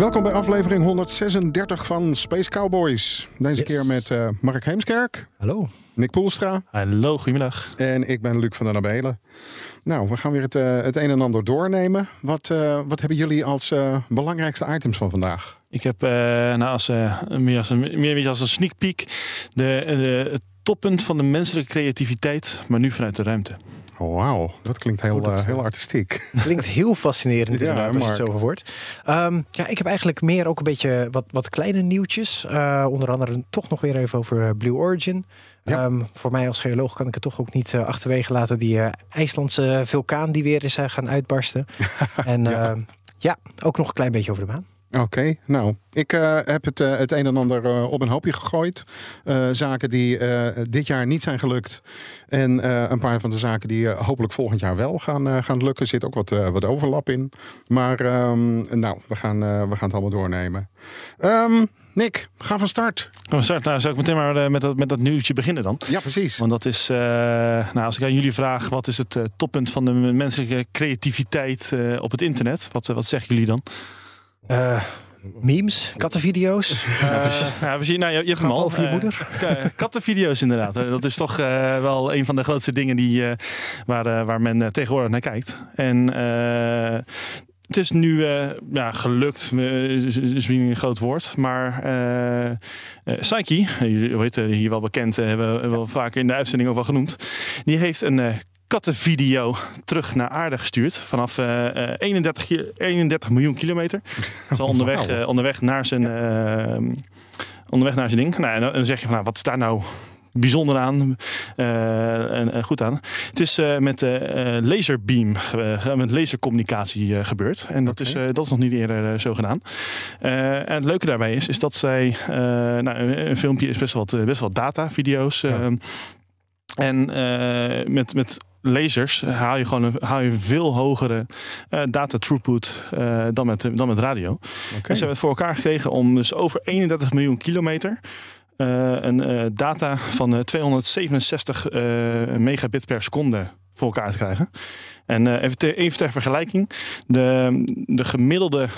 Welkom bij aflevering 136 van Space Cowboys. Deze Yes. keer met eh, Mark Heemskerk, Hallo. Nick Poelstra Hallo, goedemiddag. en ik ben Luc van der Nabelen. Nou, we gaan weer het, eh, het een en ander doornemen. Wat, eh, wat hebben jullie als eh, belangrijkste items van vandaag? Ik heb eh, nou als, eh, meer, als een, meer een als een sneak peek de, de, het toppunt van de menselijke creativiteit, maar nu vanuit de ruimte. Oh, wauw, dat klinkt heel, dat, eh, heel artistiek. Klinkt heel fascinerend Ja, inderdaad, als je het zo verwoordt. Ehm, ja, ik heb eigenlijk meer ook een beetje wat, wat kleine nieuwtjes. Eh, onder andere toch nog weer even over eh, Blue Origin. Ja. Ehm, voor mij als geoloog kan ik het toch ook niet achterwege laten. Die IJslandse vulkaan die weer is gaan uitbarsten. en Ja. ja. ja, ook nog een klein beetje over de maan. Oké, nou, ik eh, heb het, eh, het een en ander eh, op een hoopje gegooid. Zaken die dit jaar niet zijn gelukt. En een paar van de zaken die hopelijk volgend jaar wel gaan, gaan lukken. Er zit ook wat, wat overlap in. Maar ehm, nou, we gaan, we gaan het allemaal doornemen. Ehm, Nick, ga van start. Nou, zou, nou, zou ik meteen maar met dat, met dat nieuwtje beginnen dan? Ja, precies. Want dat is, nou, als ik aan jullie vraag, wat is het toppunt van de menselijke creativiteit op het internet? Wat, wat zeggen jullie dan? Eh, memes, kattenvideo's. Eh, ja, we zien, nou, je, je hebt hem al. over je Eh, moeder. kattenvideo's inderdaad. Dat is toch wel een van de grootste dingen die, waar, waar men tegenwoordig naar kijkt. En het is nu ja, gelukt, eh, is, een groot woord, maar eh, Psyche, jullie weten hier wel bekend, hebben we hebben we vaker in de uitzending ook wel genoemd, die heeft een kattenvideo terug naar aarde gestuurd vanaf eh, eh, 31, ki- 31 miljoen kilometer. Zo onderweg, eh, onderweg naar zijn eh, onderweg naar zijn ding. Nou, en dan- zeg je van, nou, wat is daar nou bijzonder aan eh, en, goed aan? Het is eh, met eh eh, laserbeam, met lasercommunicatie eh, gebeurd. En dat, is, eh, dat is nog niet eerder eh, zo gedaan. Eh, en het leuke daarbij is, is dat zij, eh, nou, een, filmpje is best wel, wat, eh, best wel data, video's. Ja. En eh, met, met lasers haal je gewoon een, haal je veel hogere eh, data throughput eh, dan, met, dan met radio. Oké. En ze hebben het voor elkaar gekregen om dus over 31 miljoen kilometer een data van eh, 267 eh, megabit per seconde voor elkaar te krijgen. En even, ter, even ter vergelijking, de, de gemiddelde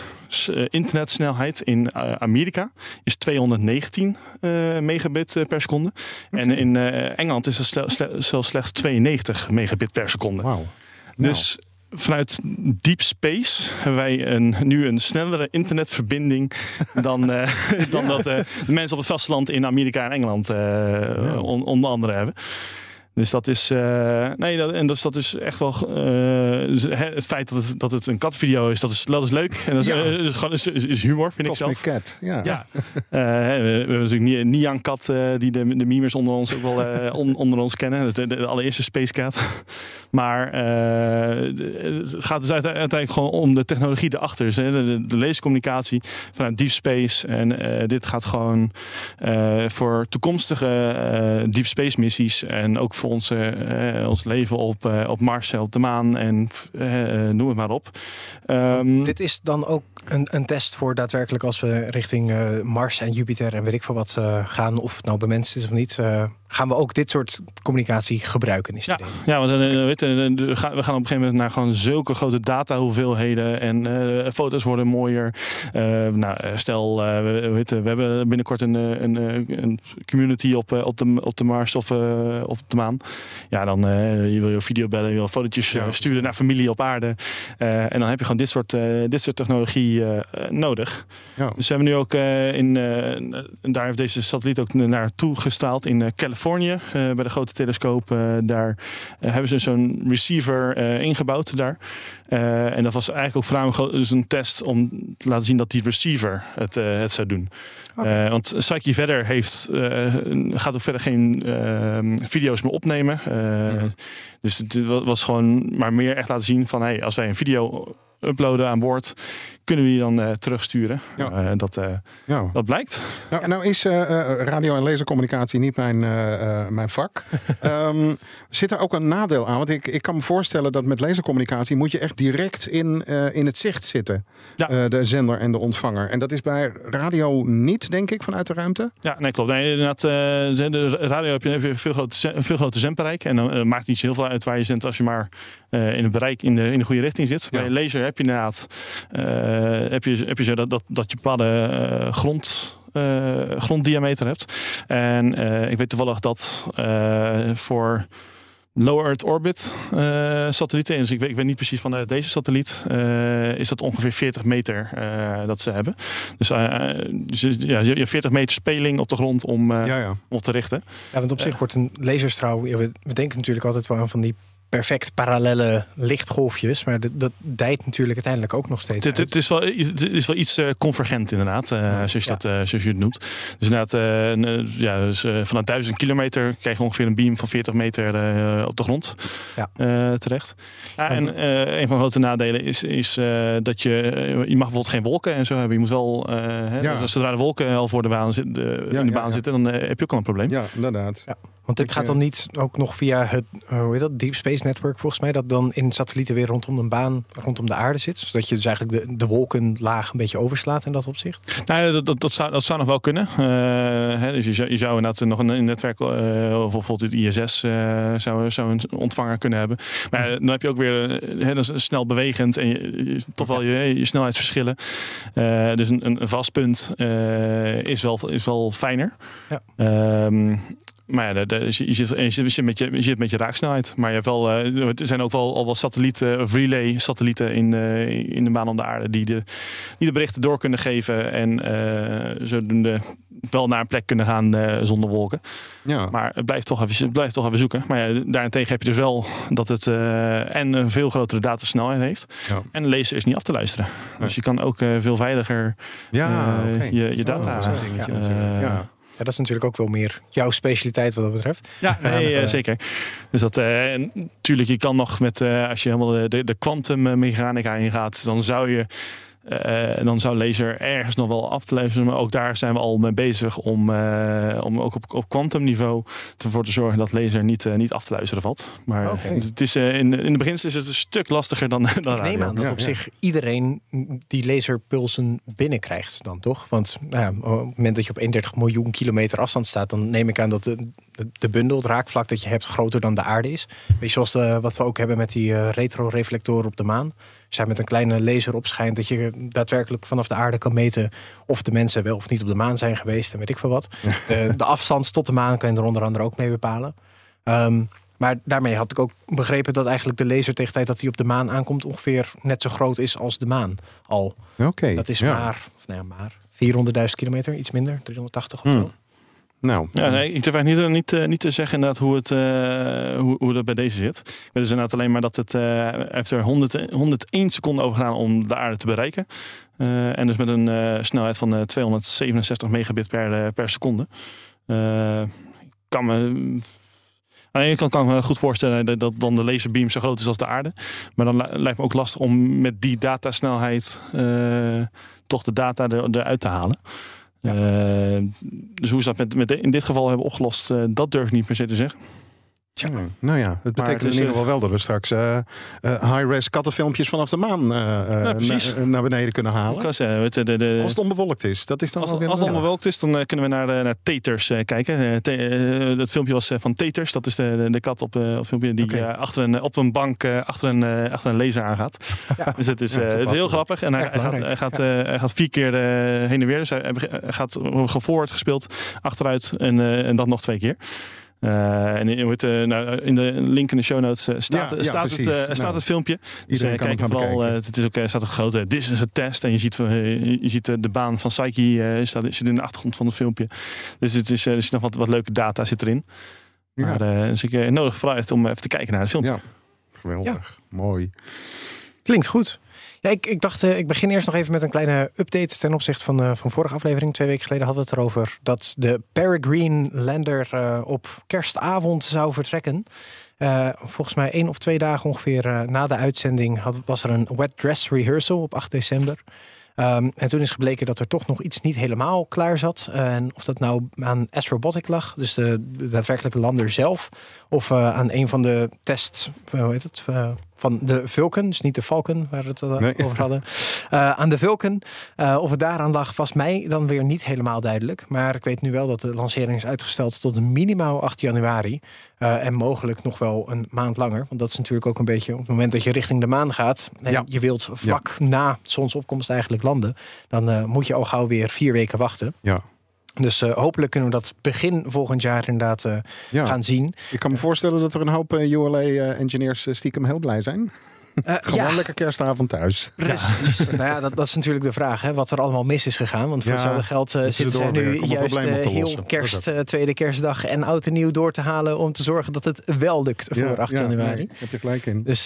internetsnelheid in eh, Amerika is 219 eh, megabit eh, per seconde. En in eh, Engeland is het zelfs slechts 92 megabit per seconde. Dus vanuit deep space hebben wij een, nu een snellere internetverbinding dan, eh, dan dat eh, de mensen op het vasteland in Amerika en Engeland eh, on- onder andere hebben. Dus dat is, eh, nee, dat, en dus dat is echt wel. eh, dus het feit dat het, dat het een katvideo is, dat is, dat is leuk. En dat is, Ja. eh, is, gewoon, is, humor, vind ik zelf. Cat. Ja. Ja, we, hebben natuurlijk Ni- Nian Kat, die de, de memers onder ons ook wel on- onder ons kennen. Dus de, de allereerste Space Cat. Maar eh, het gaat dus uite- uiteindelijk gewoon om de technologie erachter. Dus, de, de, de leescommunicatie vanuit deep space. En eh, dit gaat gewoon eh, voor toekomstige deep space missies. En ook voor ons, eh, ons leven op, op Mars en op de maan. En noem het maar op. Ehm, Dit is dan ook een, een test voor daadwerkelijk als we richting Mars en Jupiter en weet ik veel wat gaan, of het nou bemenst is of niet, gaan we ook dit soort communicatie gebruiken. Is Ja, ja want je, eh, we gaan op een gegeven moment naar gewoon zulke grote data hoeveelheden en eh, foto's worden mooier. Eh, nou, stel, we, we hebben binnenkort een, een, een community op, op, de, op de Mars of op de maan. Ja, dan je wil je video bellen, je wil fotootjes Ja. sturen naar familie op aarde. En dan heb je gewoon dit soort, dit soort technologie nodig. Ja. Dus we hebben nu ook in, en daar heeft deze satelliet ook naartoe gestraald in Californië, bij de grote telescoop. daar hebben ze zo'n receiver eh, ingebouwd daar. Eh, en dat was eigenlijk ook voornamelijk dus een test om te laten zien dat die receiver het, eh, het zou doen. Oké. Eh, want Psyche verder heeft, eh, gaat ook verder geen eh, video's meer opnemen. Eh, Dus het wa- was gewoon maar meer echt laten zien van hey, als wij een video uploaden aan boord, kunnen we die dan eh, terugsturen. Ja. Dat, eh, Ja. dat blijkt. Nou, nou is radio- en lasercommunicatie niet mijn, eh, eh, mijn vak. Ehm, zit er ook een nadeel aan? Want ik, ik kan me voorstellen dat met lasercommunicatie moet je echt direct in, eh, in het zicht zitten. Ja. Eh, de zender en de ontvanger. En dat is bij radio niet, denk ik, vanuit de ruimte. Ja, nee, klopt. Nee, inderdaad, eh, de radio heb je een veel een veel groter zendbereik. En dan maakt het niet zo heel veel uit waar je zendt als je maar in het bereik in de, in de goede richting zit. Ja. Bij laser heb je inderdaad heb je, heb je zo dat, dat, dat je bepaalde grond, gronddiameter hebt. En ik weet toevallig dat voor low Earth orbit eh, satellieten, dus ik weet, ik weet niet precies van eh, deze satelliet, eh, is dat ongeveer 40 meter eh, dat ze hebben. Dus, ja, je hebt 40 meter speling op de grond om, eh, Ja, ja. om op te richten. Ja, want op zich wordt een laserstraal... ja, we, we denken natuurlijk altijd wel aan van die perfect parallelle lichtgolfjes. Maar dat, dat dijt natuurlijk uiteindelijk ook nog steeds Het, het, uit. het is wel, het is wel iets eh, convergent inderdaad, eh, zoals, je Ja. dat, eh, zoals je het noemt. Dus inderdaad, een, eh, ja, dus, eh, vanaf 1000 kilometer krijg je ongeveer een beam van 40 meter eh, op de grond Ja. eh, terecht. Ja, en eh, een van de grote nadelen is, is eh, dat je, je mag bijvoorbeeld geen wolken en zo hebben. Je moet wel, eh, hè, Ja. dus zodra de wolken al voor de baan, zit, de, Ja, in de baan ja. zitten, dan heb je ook al een probleem. ja, inderdaad. Want dit Ik, gaat dan niet ook nog via het hoe heet dat, Deep Space Network volgens mij... dat dan in satellieten weer rondom een baan rondom de aarde zit. Zodat je dus eigenlijk de, de wolkenlaag een beetje overslaat in dat opzicht. Nou, ja, dat, dat, dat, zou, dat zou nog wel kunnen. Eh, hè, dus je zou, je zou inderdaad nog een, een netwerk, eh, of bijvoorbeeld het ISS, eh, zou, zou een ontvanger kunnen hebben. Maar dan heb je ook weer, hè, dat is snel bewegend en je, je- toch wel je, je snelheidsverschillen. Dus een, een, vast punt is, wel, is wel fijner. Ja. Ehm, maar ja, de, de- je, zit, je, zit- met je, je zit met je raaksnelheid. Maar je hebt wel, eh, er zijn ook wel al wel satellieten of relay satellieten in, eh, in de baan om de aarde die de, die de berichten door kunnen geven en eh, zodoende wel naar een plek kunnen gaan eh, zonder wolken. Ja. Maar het blijft toch even, het blijft toch even zoeken. Maar ja, daarentegen heb je dus wel dat het eh, en een veel grotere datasnelheid heeft. Ja. En lezen is niet af te luisteren. Nee. Dus je kan ook eh, veel veiliger Ja, eh, je, je Oh, data. dat is een dingetje eh, natuurlijk. ja. Ja, dat is natuurlijk ook wel meer jouw specialiteit wat dat betreft. Ja, nee, dat, eh, eh, zeker. Dus dat, eh, en natuurlijk, je kan nog met, als je helemaal de, de, de kwantummechanica ingaat, dan zou je, eh, dan zou laser ergens nog wel af te luisteren. Maar ook daar zijn we al mee bezig om, eh, om ook op, op kwantumniveau ervoor te zorgen dat laser niet, eh, niet af te luisteren valt. Maar het is, eh, in, in de beginsel is het een stuk lastiger dan, dan Ik neem radio. aan dat Ja, op ja. zich iedereen die laserpulsen binnenkrijgt dan toch? Want nou ja, op het moment dat je op 31 miljoen kilometer afstand staat... dan neem ik aan dat de, de, de bundel, het raakvlak dat je hebt... groter dan de aarde is. Weet je, zoals de, wat we ook hebben met die eh, retroreflectoren op de maan. Als jij met een kleine laser opschijnt... dat je daadwerkelijk vanaf de aarde kan meten... of de mensen wel of niet op de maan zijn geweest en weet ik veel wat. De, de afstand tot de maan kan je er onder andere ook mee bepalen. Ehm, maar daarmee had ik ook begrepen dat eigenlijk de laser tegen de tijd dat hij op de maan aankomt ongeveer net zo groot is als de maan al. Oké. Dat is ja. maar, of nou ja, maar 400.000 kilometer, iets minder, 380 of Hmm. Nou, Ja, ik durf eigenlijk niet, niet, eh, niet te zeggen inderdaad hoe, het, eh, hoe, hoe dat bij deze zit. Ik weet dus inderdaad alleen maar dat het, eh, heeft er 100, 101 seconden over gedaan om de aarde te bereiken. Eh, en dus met een eh, snelheid van eh, 267 megabit per, eh, per seconde. Eh, kan me... Aan de ene kant kan ik me goed voorstellen dat, dan de laserbeam zo groot is als de aarde. Maar dan li- lijkt me ook lastig om met die datasnelheid eh, toch de data er, eruit te halen. Eh, dus hoe ze dat met, met in dit geval hebben opgelost, eh, dat durf ik niet per se te zeggen. Tja, nou ja, het betekent in ieder eh, geval wel dat we straks eh, eh, high-res kattenfilmpjes vanaf de maan eh, eh, Ja, na- naar beneden kunnen halen. Als het onbewolkt is, dat is dan als, als het welkt is, dan eh, kunnen we naar, naar Taters eh, kijken. Eh, te- eh, dat filmpje was eh, van Taters. Dat is de, de, de kat op, eh, op filmpje die eh, achter een, op een bank eh, achter, een, eh, achter een laser aangaat. Dus het is, Ja, eh, het is heel grappig. En hij, gaat, hij, gaat, eh, hij gaat vier keer eh, heen en weer. Dus hij, hij gaat voorwaarts gespeeld, achteruit en, eh, en dat nog twee keer. Eh, en in, eh, nou, in de link in de show notes eh, staat, Ja, ja, staat, het, precies. eh, staat Nou, het filmpje. Dus het kijk gaan vooral, eh, het is ook, er staat een grote This is a test. En je ziet, je ziet de baan van Psyche eh, staat, zit in de achtergrond van het filmpje. Dus het is, er zit nog wat, wat leuke data zit erin. Ja. Maar, dus ik nodig vooral uit om even te kijken naar het filmpje. Ja. Geweldig. Mooi. Klinkt goed. Ik, ik dacht, eh, ik begin eerst nog even met een kleine update ten opzichte van, eh, van vorige aflevering. Twee weken geleden hadden we het erover dat de Peregrine Lander eh, op kerstavond zou vertrekken. Volgens mij één of twee dagen ongeveer na de uitzending had, was er een wet dress rehearsal op 8 december. Ehm, en toen is gebleken dat er toch nog iets niet helemaal klaar zat. En of dat nou aan Astrobotic lag, dus de, daadwerkelijke lander zelf, of aan een van de tests, eh, hoe heet het, van de Vulcan, dus niet de Falcon waar we het eh, Nee. over hadden, Eh, aan de Vulcan. Eh, of het daaraan lag, was mij dan weer niet helemaal duidelijk. Maar ik weet nu wel dat de lancering is uitgesteld tot minimaal 8 januari. En mogelijk nog wel een maand langer. Want dat is natuurlijk ook een beetje op het moment dat je richting de maan gaat. En Ja. je wilt vlak na zonsopkomst eigenlijk landen. Dan moet je al gauw weer vier weken wachten. Ja. Dus eh, hopelijk kunnen we dat begin volgend jaar inderdaad eh, Ja. gaan zien. Ik kan me voorstellen dat er een hoop ULA-engineers eh, stiekem heel blij zijn. Eh, Gewoon ja, lekker kerstavond thuis. Precies. nou ja, dat, dat is natuurlijk de vraag, hè, wat er allemaal mis is gegaan. Want voor hetzelfde geld eh, ze zitten zij nu juist te heel kerst, tweede kerstdag en oud en nieuw door te halen om te zorgen dat het wel lukt voor 8 januari. nee, heb je gelijk in. Dus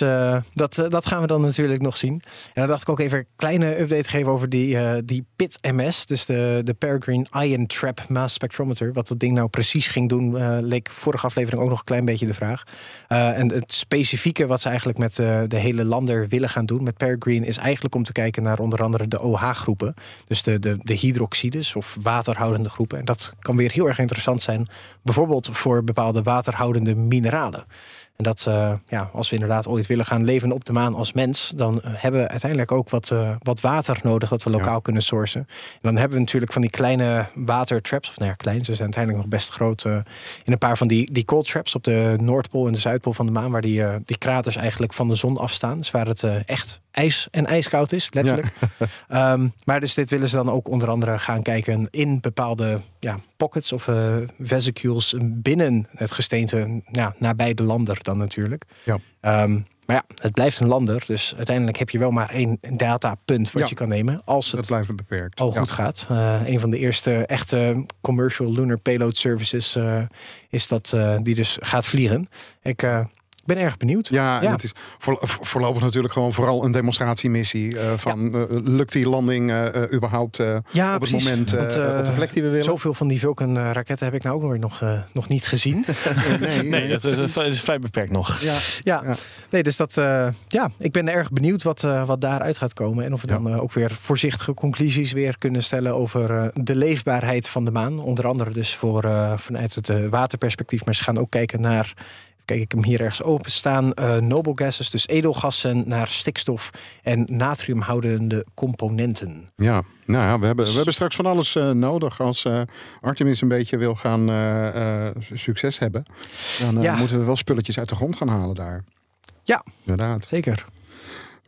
dat, dat gaan we dan natuurlijk nog zien. En dan dacht ik ook even een kleine update geven over die, die PIT MS. Dus de, de Peregrine Ion Trap Mass Spectrometer. Wat dat ding nou precies ging doen, leek vorige aflevering ook nog een klein beetje de vraag. En het specifieke wat ze eigenlijk met de hele lander willen gaan doen met Peregrine is eigenlijk om te kijken naar onder andere de OH-groepen. Dus de, de, de hydroxides of waterhoudende groepen. En dat kan weer heel erg interessant zijn. Bijvoorbeeld voor bepaalde waterhoudende mineralen. En dat, eh, ja, als we inderdaad ooit willen gaan leven op de maan als mens, dan eh, hebben we uiteindelijk ook wat, eh, wat water nodig dat we lokaal Ja. kunnen sourcen. En dan hebben we natuurlijk van die kleine watertraps, of nou ja, klein, ze zijn uiteindelijk nog best groot. in een paar van die, die cold traps op de Noordpool en de Zuidpool van de maan, waar die, die kraters eigenlijk van de zon afstaan. Dus waar het echt ijs en ijskoud is, letterlijk. Ehm, maar dus dit willen ze dan ook onder andere gaan kijken in bepaalde ja, pockets of eh, vesicules binnen het gesteente, ja, nabij de lander dan natuurlijk. Ja. Ehm, maar ja, het blijft een lander, dus uiteindelijk heb je wel maar één datapunt wat Ja. je kan nemen als Dat het blijft beperkt. al goed gaat. Eh, een van de eerste echte commercial lunar payload services eh, is dat die dus gaat vliegen. Ik ben erg benieuwd. Ja, en Ja. het is voor, voor- voorlopig natuurlijk gewoon vooral een demonstratiemissie. eh, van eh, lukt die landing eh, überhaupt eh, Ja, op het moment eh, Want, op de plek die we willen? Zoveel van die Vulcan eh, raketten heb ik nou ook nooit nog, nog niet gezien. nee, Nee, dat is, dat is vrij beperkt nog. Ja, ja. Ja. nee, dus dat, eh, ja, ik ben erg benieuwd wat, eh, wat daaruit gaat komen. En of we Ja. dan ook weer voorzichtige conclusies weer kunnen stellen over eh, de leefbaarheid van de maan. Onder andere dus voor, eh, vanuit het waterperspectief. Maar ze gaan ook kijken naar, kijk ik hem hier ergens open staan, eh, noble gases, dus edelgassen, naar stikstof en natriumhoudende componenten. ja. Nou ja, we hebben, we hebben straks van alles eh, nodig. Als eh, Artemis een beetje wil gaan succes hebben, dan Ja. moeten we wel spulletjes uit de grond gaan halen daar. Ja. Inderdaad. Zeker.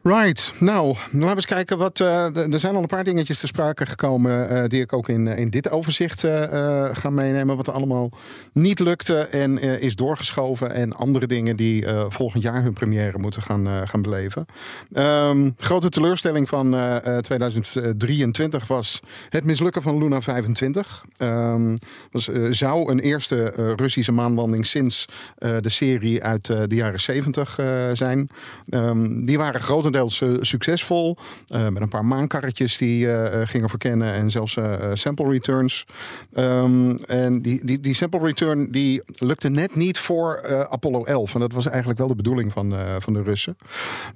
Right, nou, laten we eens kijken wat. eh, er zijn al een paar dingetjes te sprake gekomen. eh, die ik ook in, in dit overzicht eh, eh, ga meenemen. Wat er allemaal niet lukte en eh, is doorgeschoven. En andere dingen die eh, volgend jaar hun première moeten gaan, eh, gaan beleven. Ehm, grote teleurstelling van eh, eh, 2023 was het mislukken van Luna 25. Ehm was, eh, zou een eerste eh, Russische maanlanding sinds eh, de serie uit eh, de jaren 70 eh, zijn. Ehm, die waren grotendeels succesvol. eh, met een paar maankarretjes die eh, eh, gingen verkennen en zelfs sample returns. Ehm, en die, die, die sample return die lukte net niet voor Apollo 11. En dat was eigenlijk wel de bedoeling van, van de Russen.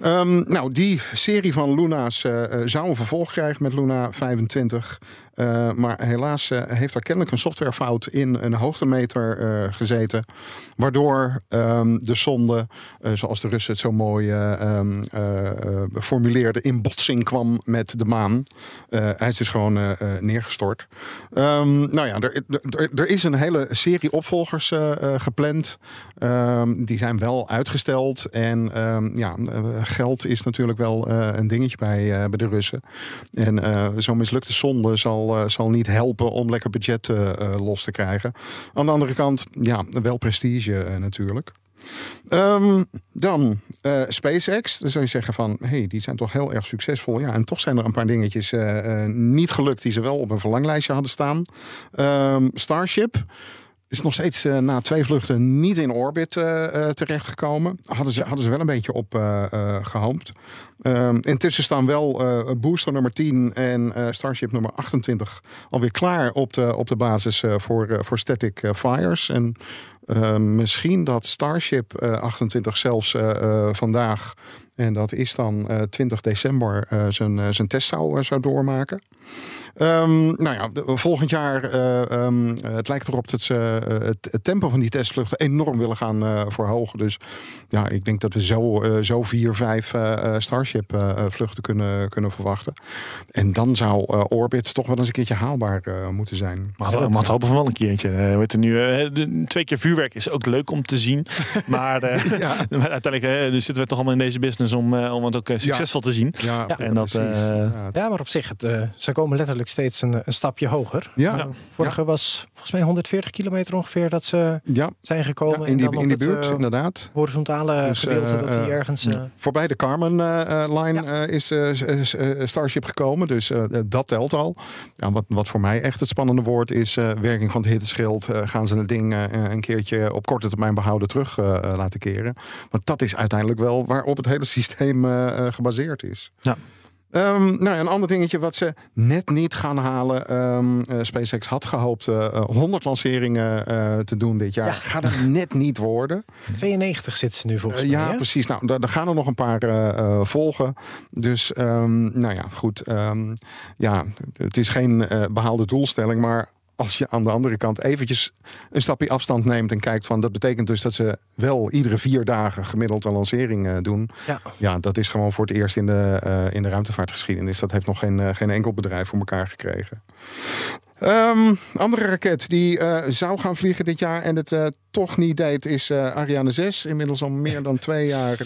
Ehm, nou, die serie van Luna's zou een vervolg krijgen met Luna 25. Eh, maar helaas eh, heeft er kennelijk een softwarefout in een hoogtemeter eh, gezeten. Waardoor ehm, de zonde, zoals de Russen het zo mooi eh, ehm, eh, eh, formuleerden, in botsing kwam met de maan. Hij is dus gewoon neergestort. Ehm, nou ja, er, er, is een hele serie opvolgers gepland. Die zijn wel uitgesteld. En ja, geld is natuurlijk wel een dingetje bij, bij de Russen. En zo'n mislukte zonde zal, eh, zal niet helpen om lekker budget eh, eh, los te krijgen. Aan de andere kant, ja, wel prestige natuurlijk. Ehm, dan SpaceX. Dan zou je zeggen van, hey, die zijn toch heel erg succesvol. Ja, en toch zijn er een paar dingetjes niet gelukt die ze wel op een verlanglijstje hadden staan. Ehm, Starship. Is nog steeds eh, na twee vluchten niet in orbit eh, eh, terechtgekomen. Hadden ze, hadden ze wel een beetje op eh, eh, gehoopt. Ehm, intussen staan wel booster nummer 10 en Starship nummer 28 alweer klaar op de, op de basis voor, voor static fires. En misschien dat Starship eh, 28 zelfs vandaag, en dat is dan eh, 20 december, zijn, zijn test zou, zou doormaken. Ehm, nou ja, de- volgend jaar, eh, ehm, eh, het lijkt erop dat ze eh, het, het tempo van die testvluchten enorm willen gaan eh, verhogen. Dus ja, ik denk dat we zo, eh, zo vier, vijf eh, eh, Starship eh, eh, vluchten kunnen, kunnen verwachten. En dan zou eh, Orbit toch wel eens een keertje haalbaar eh, moeten zijn. Maar het mag hopen van wel een keertje. Eh, we weten nu, eh, de- twee keer vuurwerk is ook leuk om te zien. Maar, eh, maar uiteindelijk dus zitten we toch allemaal in deze business om, eh, om het ook succesvol te zien. Ja, en dat, eh, Ja, Ja, maar op zich, het, eh, ze komen letterlijk steeds een, een stapje hoger. Ja. Vorige was volgens mij 140 kilometer ongeveer dat ze ja, zijn gekomen. ja, in die, dan in die op het, buurt, eh, inderdaad. horizontale Dus, gedeelte eh, dat hij eh, ergens... eh, Voorbij de Carmen-line is Starship gekomen. Dus dat telt al. Ja, wat, wat voor mij echt het spannende woord is... werking van het hitteschild. Gaan ze het ding een keertje op korte termijn behouden terug laten keren. Want dat is uiteindelijk wel waarop het hele systeem gebaseerd is. Ja. Ehm, nou, ja, een ander dingetje wat ze net niet gaan halen. ehm, eh, SpaceX had gehoopt eh, eh, 100 lanceringen eh, te doen dit jaar. Gaat het net niet worden. 92 zitten ze nu volgens Eh, mij. ja, hè? precies. Nou, daar, daar gaan er nog een paar eh, eh, volgen. Dus, ehm, nou ja, goed. ja, het is geen eh, behaalde doelstelling, maar als je aan de andere kant eventjes een stapje afstand neemt en kijkt van dat betekent dus dat ze wel iedere vier dagen gemiddeld een lancering eh, doen. Ja. Ja, dat is gewoon voor het eerst in de, eh, in de ruimtevaartgeschiedenis. Dat heeft nog geen, eh, geen enkel bedrijf voor elkaar gekregen. Ehm, andere raket die zou gaan vliegen dit jaar en het toch niet deed, is Ariane 6. Inmiddels al meer dan twee jaar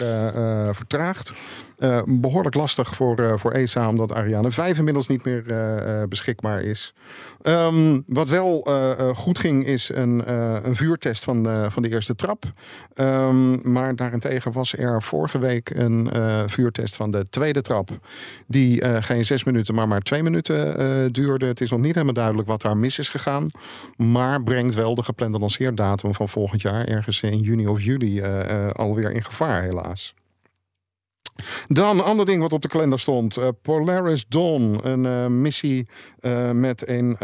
vertraagd. Eh, behoorlijk lastig voor, eh, voor ESA, omdat Ariane 5 inmiddels niet meer eh, beschikbaar is. Ehm, wat wel goed ging, is een, een vuurtest van, van de eerste trap. Ehm, maar daarentegen was er vorige week een vuurtest van de tweede trap. Die geen zes minuten, maar maar twee minuten duurde. Het is nog niet helemaal duidelijk wat daar mis is gegaan. Maar brengt wel de geplande lanceerdatum van volgend jaar, ergens in juni of juli, alweer in gevaar, helaas. Dan ander ding wat op de kalender stond. eh, Polaris Dawn, een eh, missie eh, met een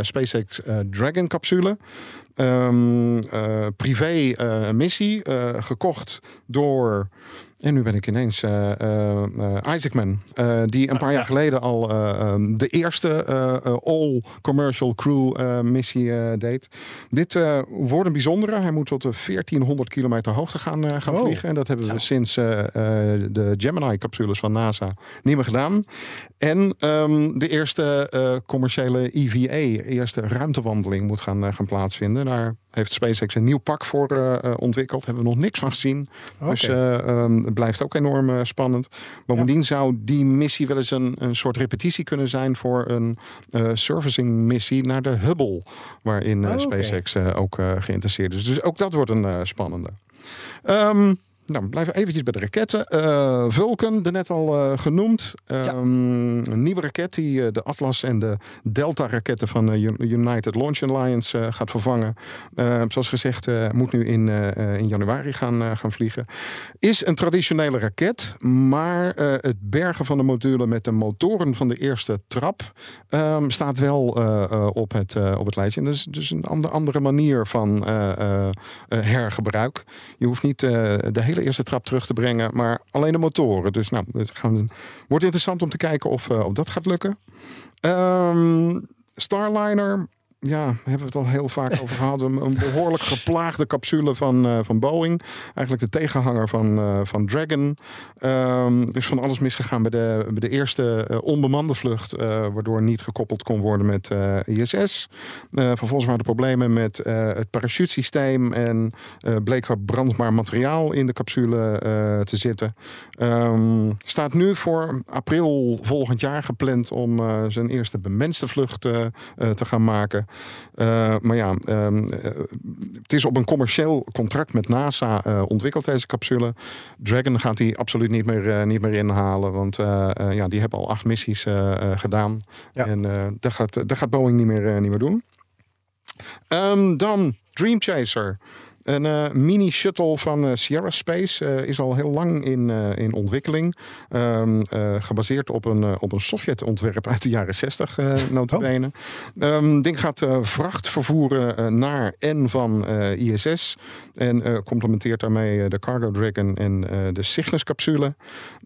SpaceX Dragon capsule. Eh, privé missie, gekocht door... En nu ben ik ineens eh, eh, eh, Isaacman, die een paar jaar geleden al de eerste eh, all-commercial crew missie deed. Dit wordt een bijzondere. Hij moet tot de 1400 kilometer hoogte gaan, gaan Oh. vliegen. En dat hebben we sinds de Gemini-capsules van NASA niet meer gedaan. En ehm, de eerste commerciële EVA, eerste ruimtewandeling, moet gaan, gaan plaatsvinden. Daar heeft SpaceX een nieuw pak voor eh, ontwikkeld. Hebben we nog niks van gezien. Dus eh, ehm, het blijft ook enorm spannend. Bovendien zou die missie wel eens een, een soort repetitie kunnen zijn voor een servicing missie naar de Hubble. Waarin Oh. SpaceX ook geïnteresseerd is. Dus ook dat wordt een spannende. Ehm, nou, we blijven eventjes bij de raketten. Eh, Vulcan, de net al eh, genoemd. Ehm, Een nieuwe raket die eh, de Atlas en de Delta-raketten van Un- United Launch Alliance gaat vervangen. Eh, zoals gezegd, moet nu in, in januari gaan, gaan vliegen. Is een traditionele raket, maar het bergen van de module met de motoren van de eerste trap ehm, staat wel op, het, op het lijstje. En dat is dus een ander, andere manier van hergebruik. Je hoeft niet de hele eerste trap terug te brengen, maar alleen de motoren. Dus nou, het gaan, wordt interessant om te kijken of, eh, of dat gaat lukken. Ehm, Starliner. Ja, hebben we het al heel vaak over gehad. Een, behoorlijk geplaagde capsule van, eh, van Boeing. Eigenlijk de tegenhanger van, eh, van Dragon. Ehm, er is van alles misgegaan bij de, bij de eerste eh, onbemande vlucht. waardoor niet gekoppeld kon worden met ISS. Vervolgens waren er problemen met het parachutesysteem. En bleek er brandbaar materiaal in de capsule te zitten. Ehm, staat nu voor april volgend jaar gepland om zijn eerste bemenste vlucht te gaan maken. Eh, maar ja, ehm, eh, het is op een commercieel contract met NASA eh, ontwikkeld, deze capsule. Dragon gaat die absoluut niet meer, niet meer inhalen, want ja, die hebben al acht missies gedaan. Ja. En dat, gaat, dat gaat Boeing niet meer, niet meer doen. Ehm, dan Dream Chaser. Een eh, mini-shuttle van eh, Sierra Space eh, is al heel lang in, in ontwikkeling. Ehm, eh, gebaseerd op een, op een Sovjet-ontwerp uit de jaren 60, eh notabene. Ehm, ding gaat vracht vervoeren naar en van ISS. En complementeert daarmee de Cargo Dragon en de Cygnus-capsule.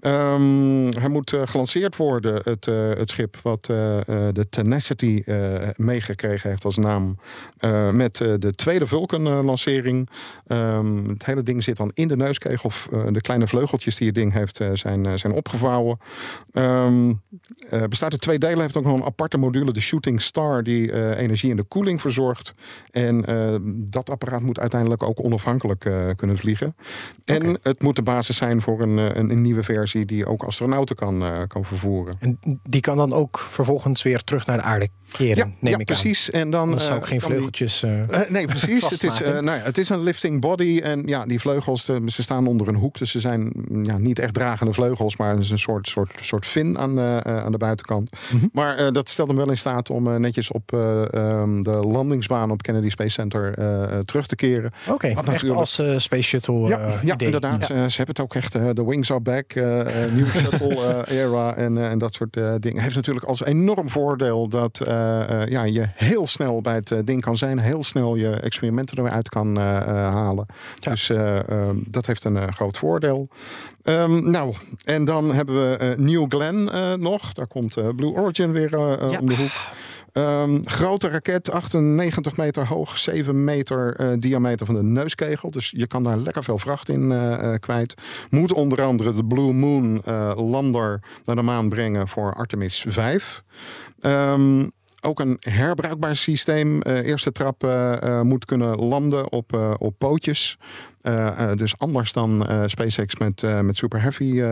Ehm, hij moet gelanceerd worden, het, het schip wat de Tenacity meegekregen heeft als naam. met de tweede Vulcan-lancering. Ehm, het hele ding zit dan in de neuskegel. Eh, de kleine vleugeltjes die het ding heeft eh, zijn, eh, zijn opgevouwen. Eh, bestaat uit twee delen. Heeft ook nog een aparte module, de Shooting Star, die energie en de koeling verzorgt. En dat apparaat moet uiteindelijk ook onafhankelijk kunnen vliegen. En het moet de basis zijn voor een, een, een nieuwe versie die ook astronauten kan, kan vervoeren. En die kan dan ook vervolgens weer terug naar de aarde keren, Ja, neem ja ik precies. En dan. Dat zou ook geen die- vleugeltjes... nee, precies. Het is, nou ja, het is een lifting body. En ja, die vleugels eh, ze staan onder een hoek. Dus ze zijn mm, ja, niet echt dragende vleugels. Maar het is een soort, soort, soort fin aan, de eh, aan de buitenkant. Mhm. Maar eh, dat stelt hem wel in staat om eh, netjes op eh, ehm, de landingsbaan op Kennedy Space Center eh, eh, terug te keren. Oké, Wat echt natuurlijk- als eh, Space Shuttle ja, eh, ja idee. inderdaad. Ja. Eh, ze hebben het ook echt. eh, De wings are back. eh, eh, nieuwe shuttle eh, era en, eh, en dat soort eh, dingen. Heeft natuurlijk als enorm voordeel dat eh, eh, ja, je heel snel bij het eh, ding kan zijn. Heel snel je experimenten eruit kan eh, eh, halen. Ja. Dus eh, ehm, dat heeft een eh, groot voordeel. Ehm, nou, en dan hebben we eh, New Glenn eh, nog. Daar komt eh, Blue Origin weer eh, eh, Ja. om de hoek. Ehm, grote raket, 98 meter hoog, 7 meter eh, diameter van de neuskegel. Dus je kan daar lekker veel vracht in eh, eh, kwijt. Moet onder andere de Blue Moon eh, lander naar de maan brengen voor Artemis 5. Ehm, ook een herbruikbaar systeem. Eh, eerste trap eh, eh, moet kunnen landen op, op pootjes. Eh, eh, dus anders dan eh, SpaceX met, met Super Heavy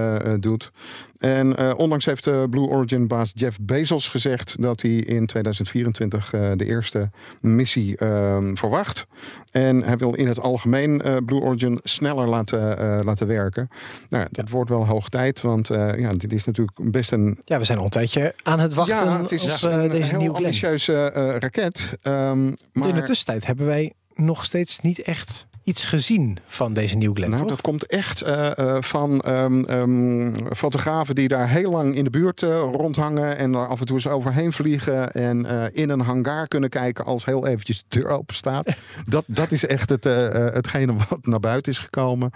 doet. En onlangs heeft Blue Origin baas Jeff Bezos gezegd dat hij in 2024 eh, de eerste missie eh, verwacht. En hij wil in het algemeen Blue Origin sneller laten, laten werken. Nou, ja, dat wordt wel hoog tijd, want ja, dit is natuurlijk best een Ja, we zijn al een tijdje aan het wachten ja, het is op een deze heel ambitieuze raket. Ehm, maar In de tussentijd hebben wij nog steeds niet echt iets gezien van deze nieuwe Glenn, nou, toch? dat komt echt eh, eh, van ehm, ehm, fotografen die daar heel lang in de buurt eh, rondhangen en er af en toe eens overheen vliegen en in een hangar kunnen kijken als heel eventjes de deur open staat. dat, dat is echt het, hetgene wat naar buiten is gekomen.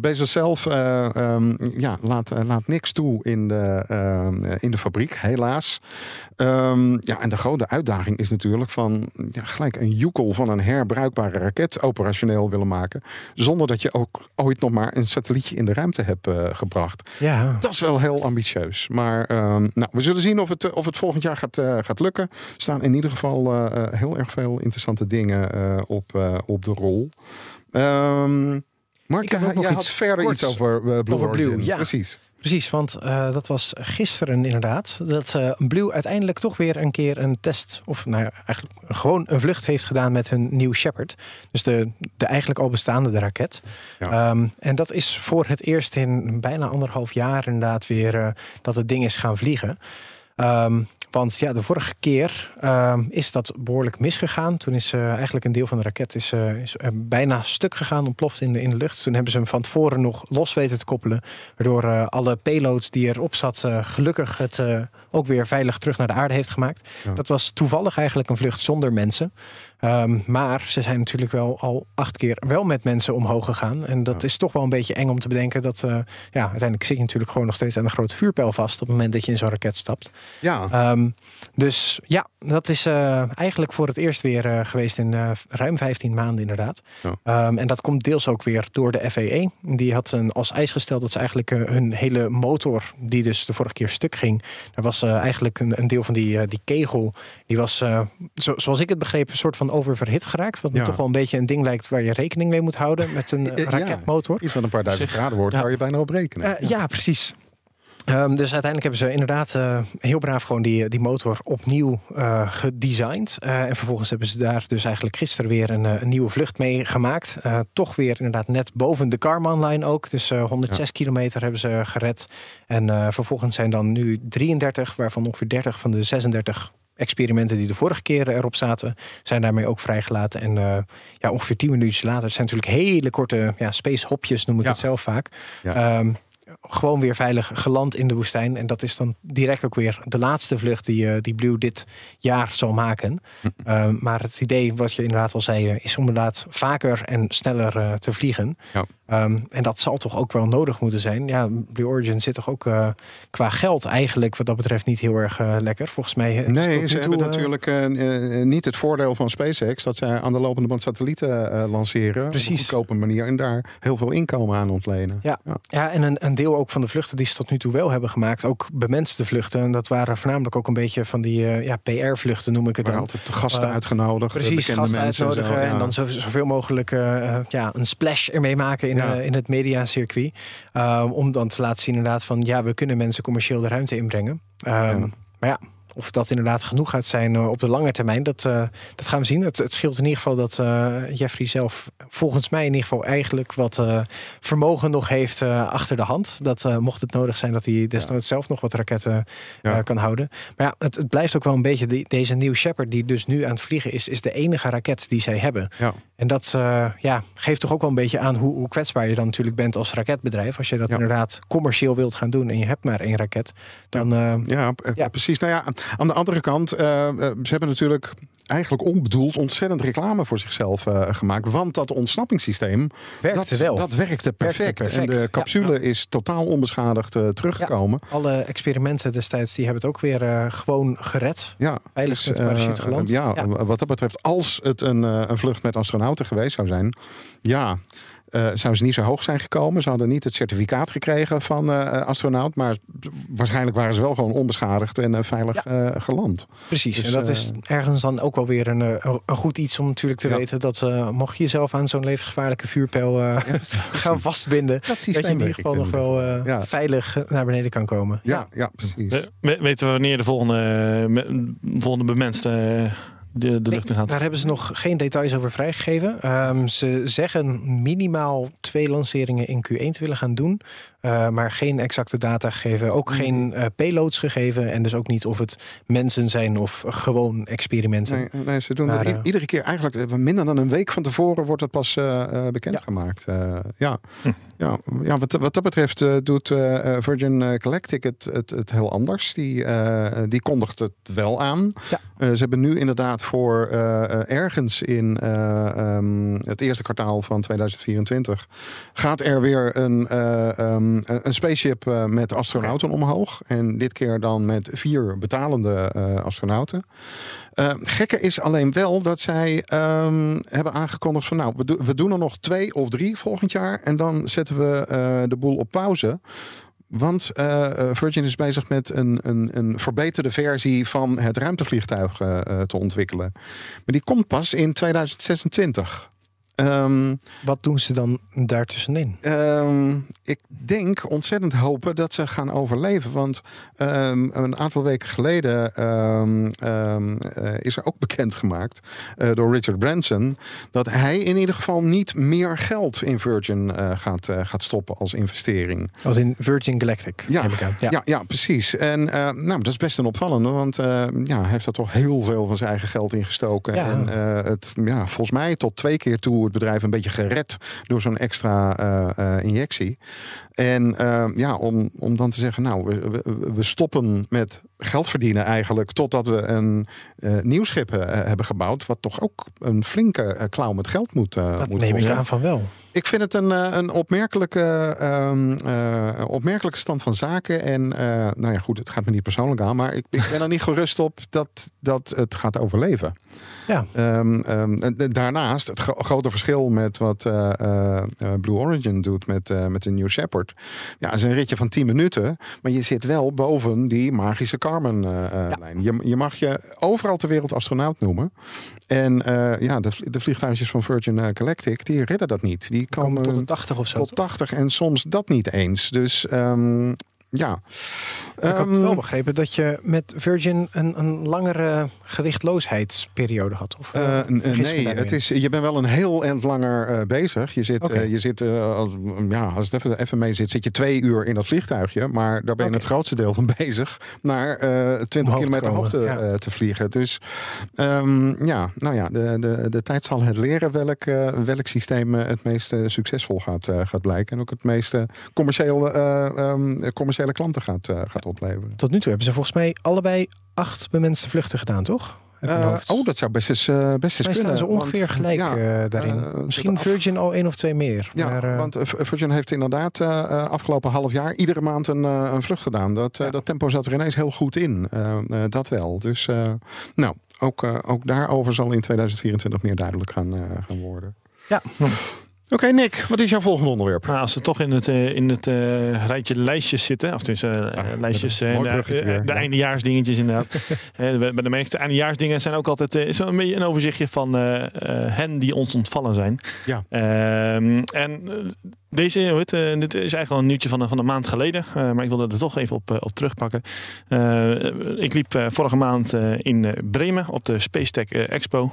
Bezos zelf eh, ehm, ja, laat, laat niks toe in de, in de fabriek, helaas. Ehm, ja, en de grote uitdaging is natuurlijk van ja, gelijk een joekel van een herbruikbare raket operationeel willen maken. Zonder dat je ook ooit nog maar een satellietje in de ruimte hebt eh, gebracht. Ja, Dat is wel heel ambitieus. Maar ehm, nou, we zullen zien of het, eh, of het volgend jaar gaat, eh, gaat lukken. Er staan in ieder geval heel erg veel interessante dingen op, op de rol. Ehm Mark, Ik had jij- ook nog iets verder iets over Blue over Blue, Origin. ja. Precies. Precies. Want eh, dat was gisteren inderdaad. Dat eh Blue uiteindelijk toch weer een keer een test... of nou ja, eigenlijk gewoon een vlucht heeft gedaan met hun nieuw Shepard. Dus de, de eigenlijk al bestaande de raket. Ja. Ehm, en dat is voor het eerst in bijna anderhalf jaar inderdaad weer... eh, dat het ding is gaan vliegen. Ehm, want ja, de vorige keer ehm, is dat behoorlijk misgegaan. Toen is eh, eigenlijk een deel van de raket is, eh, is, bijna stuk gegaan, ontploft in de, in de lucht. Toen hebben ze hem van tevoren nog los weten te koppelen. Waardoor eh, alle payloads die erop zat, gelukkig het ook weer veilig terug naar de aarde heeft gemaakt. Ja. Dat was toevallig eigenlijk een vlucht zonder mensen. Ehm, maar ze zijn natuurlijk wel al acht keer wel met mensen omhoog gegaan. En dat is toch wel een beetje eng om te bedenken dat eh, ja, uiteindelijk zit je natuurlijk gewoon nog steeds aan de grote vuurpijl vast op het moment dat je in zo'n raket stapt. Ja, Ehm, dus ja, dat is eh, eigenlijk voor het eerst weer eh, geweest in ruim 15 maanden inderdaad. Ja. Ehm, en dat komt deels ook weer door de FAA. Die had een, als eis gesteld dat ze eigenlijk hun hele motor, die dus de vorige keer stuk ging, daar was eigenlijk een, een deel van die, die kegel, die was, zo, zoals ik het begreep, een soort van oververhit geraakt. Wat Ja. toch wel een beetje een ding lijkt waar je rekening mee moet houden met een eh, raketmotor. iets van een paar duizend graden wordt, zou je bijna op rekenen. Eh, ja, precies. Ehm, dus uiteindelijk hebben ze inderdaad eh, heel braaf gewoon die, die motor opnieuw eh, gedesigned. En vervolgens hebben ze daar dus eigenlijk gisteren weer een, een nieuwe vlucht mee gemaakt. Toch weer inderdaad net boven de Karman-line ook. Dus eh, 106 kilometer hebben ze gered. En vervolgens zijn dan nu 33, waarvan ongeveer 30 van de 36 experimenten die de vorige keer erop zaten, zijn daarmee ook vrijgelaten. En eh, ja, ongeveer tien minuutjes later, het zijn natuurlijk hele korte ja, space hopjes, noem ik Ja. het zelf vaak. Ja. Ehm, gewoon weer veilig geland in de woestijn. En dat is dan direct ook weer de laatste vlucht die, eh, die Blue dit jaar zal maken. Ehm, maar het idee, wat je inderdaad al zei, eh, is om inderdaad vaker en sneller eh, te vliegen. Ja. Ehm, en dat zal toch ook wel nodig moeten zijn. Ja, Blue Origin zit toch ook qua geld eigenlijk wat dat betreft niet heel erg lekker. Volgens mij. Nee, ze toe, hebben natuurlijk niet het voordeel van SpaceX dat zij aan de lopende band satellieten lanceren. Precies. Op een goedkope manier en daar heel veel inkomen aan ontlenen. Ja, ja en een, een deel ook van de vluchten die ze tot nu toe wel hebben gemaakt, ook bemenste vluchten. En dat waren voornamelijk ook een beetje van die eh, ja, PR-vluchten, noem ik het dan. altijd de gasten Eh, uitgenodigd. Precies, bekende gasten mensen en uitnodigen zo, en ja. dan zo, zoveel mogelijk eh, ja, een splash ermee maken in, Ja. in het mediacircuit. Um, om dan te laten zien inderdaad van ja, we kunnen mensen commercieel de ruimte inbrengen. Um, Ja. Maar ja, of dat inderdaad genoeg gaat zijn eh, op de lange termijn, dat, eh, dat gaan we zien. Het, het scheelt in ieder geval dat eh, Jeffrey zelf volgens mij in ieder geval eigenlijk wat vermogen nog heeft achter de hand. Dat mocht het nodig zijn dat hij desnoods zelf nog wat raketten Ja. kan houden. Maar ja, het, het blijft ook wel een beetje die, deze New Shepard die dus nu aan het vliegen is, is de enige raket die zij hebben. Ja. En dat eh, ja, geeft toch ook wel een beetje aan hoe, hoe kwetsbaar je dan natuurlijk bent als raketbedrijf. Als je dat Ja. inderdaad commercieel wilt gaan doen en je hebt maar één raket, dan eh, Ja, eh, Ja. precies. Nou ja, aan- de andere kant, eh, eh, ze hebben natuurlijk eigenlijk onbedoeld ontzettend reclame voor zichzelf eh, gemaakt. Want dat ontsnappingssysteem, werkte dat, wel. dat werkte perfect. perfect. En de Ja. capsule is totaal onbeschadigd eh, teruggekomen. Alle experimenten destijds die hebben het ook weer eh, gewoon gered. Ja, Veilig met eh, parachute geland. ja, Ja. wat dat betreft, als het een, een vlucht met astronauten geweest zou zijn, ja, eh zou ze niet zo hoog zijn gekomen. Ze hadden niet het certificaat gekregen van eh, astronaut, maar waarschijnlijk waren ze wel gewoon onbeschadigd en eh, veilig eh, geland. Precies. Dus, en dat is eh, ergens dan ook wel weer een, eh, een goed iets om natuurlijk te Ja. weten dat eh, mocht je jezelf aan zo'n levensgevaarlijke vuurpijl eh, gaan vastbinden, Dat dat je in ieder geval nog wel eh, Ja. veilig eh, naar beneden kan komen. Ja, ja, precies. We- we- weten we wanneer de volgende, me- volgende bemenste eh, de, de lucht in gaat? daar hebben ze nog geen details over vrijgegeven. Ehm, ze zeggen minimaal twee lanceringen in Q1 te willen gaan doen. Eh, maar geen exacte data gegeven. Ook geen eh, payloads gegeven. En dus ook niet of het mensen zijn of gewoon experimenten. Nee, nee, ze doen Maar, dat eh, iedere keer eigenlijk eh, minder dan een week van tevoren wordt het pas eh, eh, bekendgemaakt. Eh, ja, Hm. ja, ja wat, wat dat betreft eh, doet eh, eh, Virgin eh, Galactic het, het, het heel anders. Die, eh, die kondigt het wel aan. Ja. Eh, ze hebben nu inderdaad voor eh, eh, ergens in eh, ehm, het eerste kwartaal van 2024 gaat er weer een, eh, ehm, een spaceship eh, met astronauten omhoog. En dit keer dan met vier betalende eh, astronauten. Eh, gekke is alleen wel dat zij ehm, hebben aangekondigd van nou, we, we doen er nog twee of drie volgend jaar en dan zetten we eh, de boel op pauze. Want Virgin is bezig met een, een, een verbeterde versie van het ruimtevliegtuig te ontwikkelen. Maar die komt pas in 2026. Ehm, Wat doen ze dan daartussenin? Ehm, ik denk ontzettend hopen dat ze gaan overleven. Want ehm, een aantal weken geleden eh, is er ook bekendgemaakt eh, door Richard Branson dat hij in ieder geval niet meer geld in Virgin eh, gaat, gaat stoppen als investering. Als in Virgin Galactic. Ja, aan. Ja, ja, precies. En nou, dat is best een opvallende, want ja, hij heeft er toch heel veel van zijn eigen geld in gestoken. Ja. En het, ja, volgens mij tot twee keer toe het bedrijf een beetje gered door zo'n extra eh, eh, injectie. En eh, ja, om, om dan te zeggen, nou, we, we, we stoppen met geld verdienen eigenlijk, totdat we een eh, nieuw schip hebben gebouwd, wat toch ook een flinke klauw met geld moet, Dat moet neem ik kosten. aan van wel. Ik vind het een, een opmerkelijke, ehm, eh, opmerkelijke stand van zaken. En nou ja, goed, het gaat me niet persoonlijk aan, maar ik, ik ben er niet gerust op dat, dat het gaat overleven. Ja. Ehm, ehm, en daarnaast, het gro- grote verschil met wat eh, eh, eh, Blue Origin doet met, met de New Shepard. Ja, is een ritje van 10 minuten, maar je zit wel boven die magische Carmen-lijn. je, je mag je overal ter wereld astronaut noemen. En ja, de, de vliegtuigjes van Virgin Galactic, die redden dat niet. Die Komen komen tot de 80 of zo. tot 80 en soms dat niet eens. Dus ehm, ja, Ik had Ehm, wel begrepen dat je met Virgin een, een langere gewichtloosheidsperiode had. Of, Eh, eh, me nee, het is, je bent wel een heel eind langer eh, bezig. Je zit, eh, je zit eh, als, ja, als het even, even mee zit, zit je twee uur in dat vliegtuigje. Maar daar ben je het grootste deel van bezig naar eh 20 Omhoog te kilometer hoogte ja. eh, te vliegen. Dus ehm, ja, nou ja, de, de, de tijd zal het leren welk, eh, welk systeem eh, het meest eh, succesvol gaat, eh, gaat blijken. En ook het meeste commerciële, eh, ehm, commerciële klanten gaat, eh, gaat opleveren. Tot nu toe hebben ze volgens mij allebei acht bemenste vluchten gedaan, toch? Eh, oh, dat zou best eens, eh, best eens Mij kunnen. staan ze ongeveer want- gelijk ja, daarin. Misschien af- Virgin al één of twee meer. Ja, maar, want Virgin heeft inderdaad afgelopen half jaar iedere maand een, een vlucht gedaan. Dat, Ja. dat tempo zat er ineens heel goed in. Dat wel. Dus nou, ook, ook daarover zal in 2024 meer duidelijk gaan, gaan worden. ja, Oké, Nick, wat is jouw volgende onderwerp? Nou, als we toch in het, eh, in het eh, rijtje lijstjes zitten, of dus Ah, lijstjes, eh, mooi de, weer, de ja. eindejaarsdingetjes inderdaad. Eh, bij de meeste eindejaarsdingen zijn ook altijd eh, is wel een beetje een overzichtje van eh, eh, hen die ons ontvallen zijn. Ja. Ehm, en eh, deze, eh, dit is eigenlijk al een nieuwtje van, een- van een maand geleden, eh, maar ik wilde er toch even op, eh, op terugpakken. Eh, ik liep eh, vorige maand eh, in eh, Bremen op de Space Tech eh, Expo.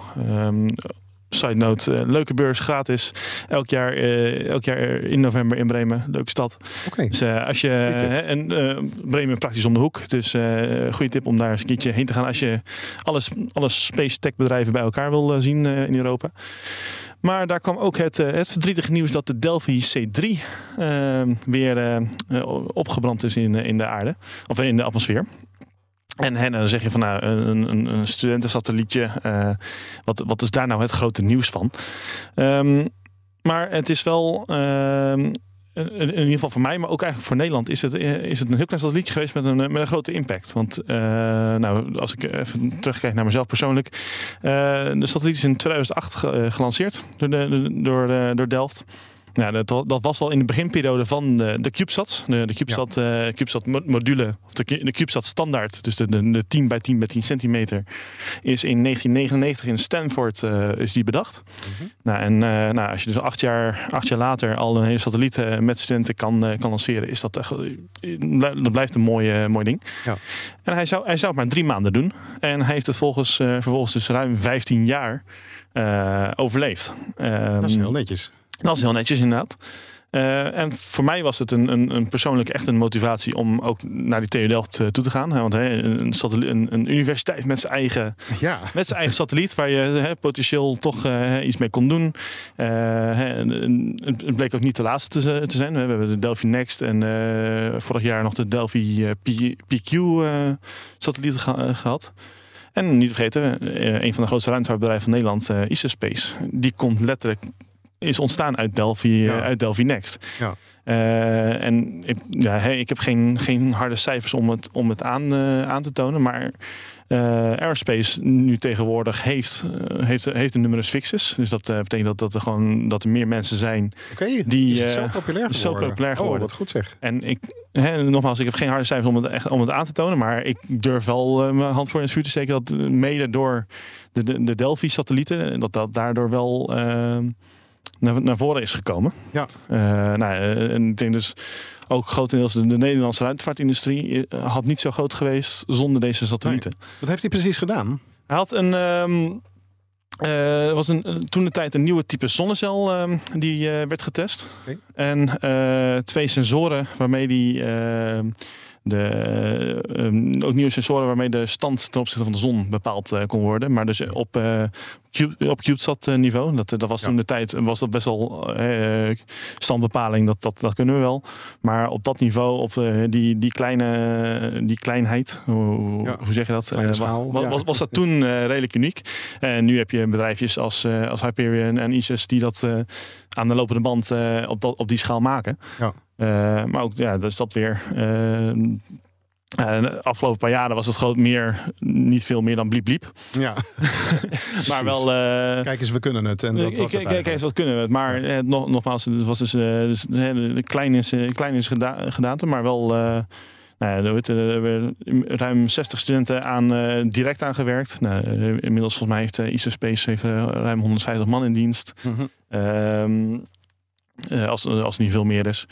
Side note, eh, leuke beurs, gratis. Elk jaar, eh, elk jaar in november in Bremen. Leuke stad. Oké, Dus eh, als je. Hè, en Bremen praktisch om de hoek. Dus goede tip om daar eens een keertje heen te gaan. Als je alles, alle space tech bedrijven bij elkaar wil zien in Europa. Maar daar kwam ook het, het verdrietige nieuws dat de Delphi C3 eh, weer opgebrand is in, in de aarde. Of in de atmosfeer. En, hè, dan zeg je van nou, een, een, een studentensatellietje. eh, wat, wat is daar nou het grote nieuws van? Ehm, maar het is wel. ehm, in ieder geval voor mij, maar ook eigenlijk voor Nederland, is het, eh, is het een heel klein satellietje geweest met een, met een grote impact. Want eh, nou, als ik even terugkijk naar mezelf persoonlijk. de satelliet is in 2008 ge- eh, gelanceerd door, door, door Delft. Nou, dat, dat was al in de beginperiode van de, de CubeSats. De, de CubeSat, eh, CubeSat mo- module, of de, de CubeSat standaard. Dus de, de, de 10 bij 10 bij 10 centimeter. Is in 1999 in Stanford eh, is die bedacht. Nou, en eh, nou, als je dus acht jaar, acht jaar later al een hele satelliet eh, met studenten kan, eh, kan lanceren, is dat echt, eh, dat blijft een mooi, eh, mooi ding. Ja. En hij zou, hij zou het maar drie maanden doen. En hij heeft het volgens, eh, vervolgens dus ruim 15 jaar eh, overleefd. dat is Ehm, heel netjes. Dat is heel netjes inderdaad. Eh, en voor mij was het een, een, een persoonlijk echt een motivatie om ook naar die TU Delft eh, toe te gaan. Hè, Want hè, een, een, universiteit met zijn eigen Ja, met zijn eigen satelliet, waar je hè, potentieel toch eh, iets mee kon doen. Het bleek ook niet de laatste te, te zijn. We hebben de Delphi Next en vorig jaar nog de Delphi PQ-satellieten gehad. En niet vergeten, een van de grootste ruimtevaartbedrijven van Nederland, eh Isospace, die komt letterlijk is ontstaan uit Delphi, eh, Ja. uit Delphi Next. Ja. Eh, en ik, ja, hey, ik heb geen, geen harde cijfers om het, om het aan, eh, aan te tonen, maar eh, Aerospace nu tegenwoordig heeft, heeft, heeft een numerus fixus. Dus dat betekent dat, dat, er gewoon, dat er meer mensen zijn. oké. Die, Is zo populair zo geworden. populair geworden. Oh, wat goed zeg. En ik, hè, nogmaals, ik heb geen harde cijfers om het, echt, om het aan te tonen, maar ik durf wel mijn hand voor in het vuur te steken dat mede door de, de, de Delphi-satellieten, dat dat daardoor wel naar, naar voren is gekomen. Ja. Eh, nou, eh, en ik denk dus ook grotendeels de, de Nederlandse ruimtevaartindustrie eh, had niet zo groot geweest zonder deze satellieten. Wat heeft hij precies gedaan? Hij had een. ehm er was een, toen de tijd een nieuwe type zonnecel ehm, die werd getest. En twee sensoren waarmee die. De, eh, ehm, ook nieuwe sensoren waarmee de stand ten opzichte van de zon bepaald eh, kon worden. Maar dus op, eh Cube, op CubeSat eh, niveau. Dat, dat was Ja. toen de tijd was dat best wel eh, standbepaling. Dat, dat, dat kunnen we wel. Maar op dat niveau, op eh, die, die, kleine, die kleinheid, hoe, Ja. hoe zeg je dat? Eh, schaal, ja. was, was dat toen eh, redelijk uniek. En nu heb je bedrijfjes als, eh, als Hyperion en ISIS die dat eh, aan de lopende band eh, op, dat, op die schaal maken. Ja. Eh, maar ook, ja, dus dat weer. eh, de afgelopen paar jaren was het groot meer, niet veel meer dan bliep bliep. Ja. Maar wel. eh, Kijk eens, we kunnen het. En dat was het kijk eens, wat kunnen we het? Maar eh, nog, nogmaals, het was dus, eh, dus de, klein is, klein is geda gedaante, maar wel. nou ja, er werden ruim 60 studenten aan, direct aan gewerkt. Nou, inmiddels volgens mij heeft uh, Isospace heeft, ruim 150 man in dienst. Ehm, eh, als, als het niet veel meer is.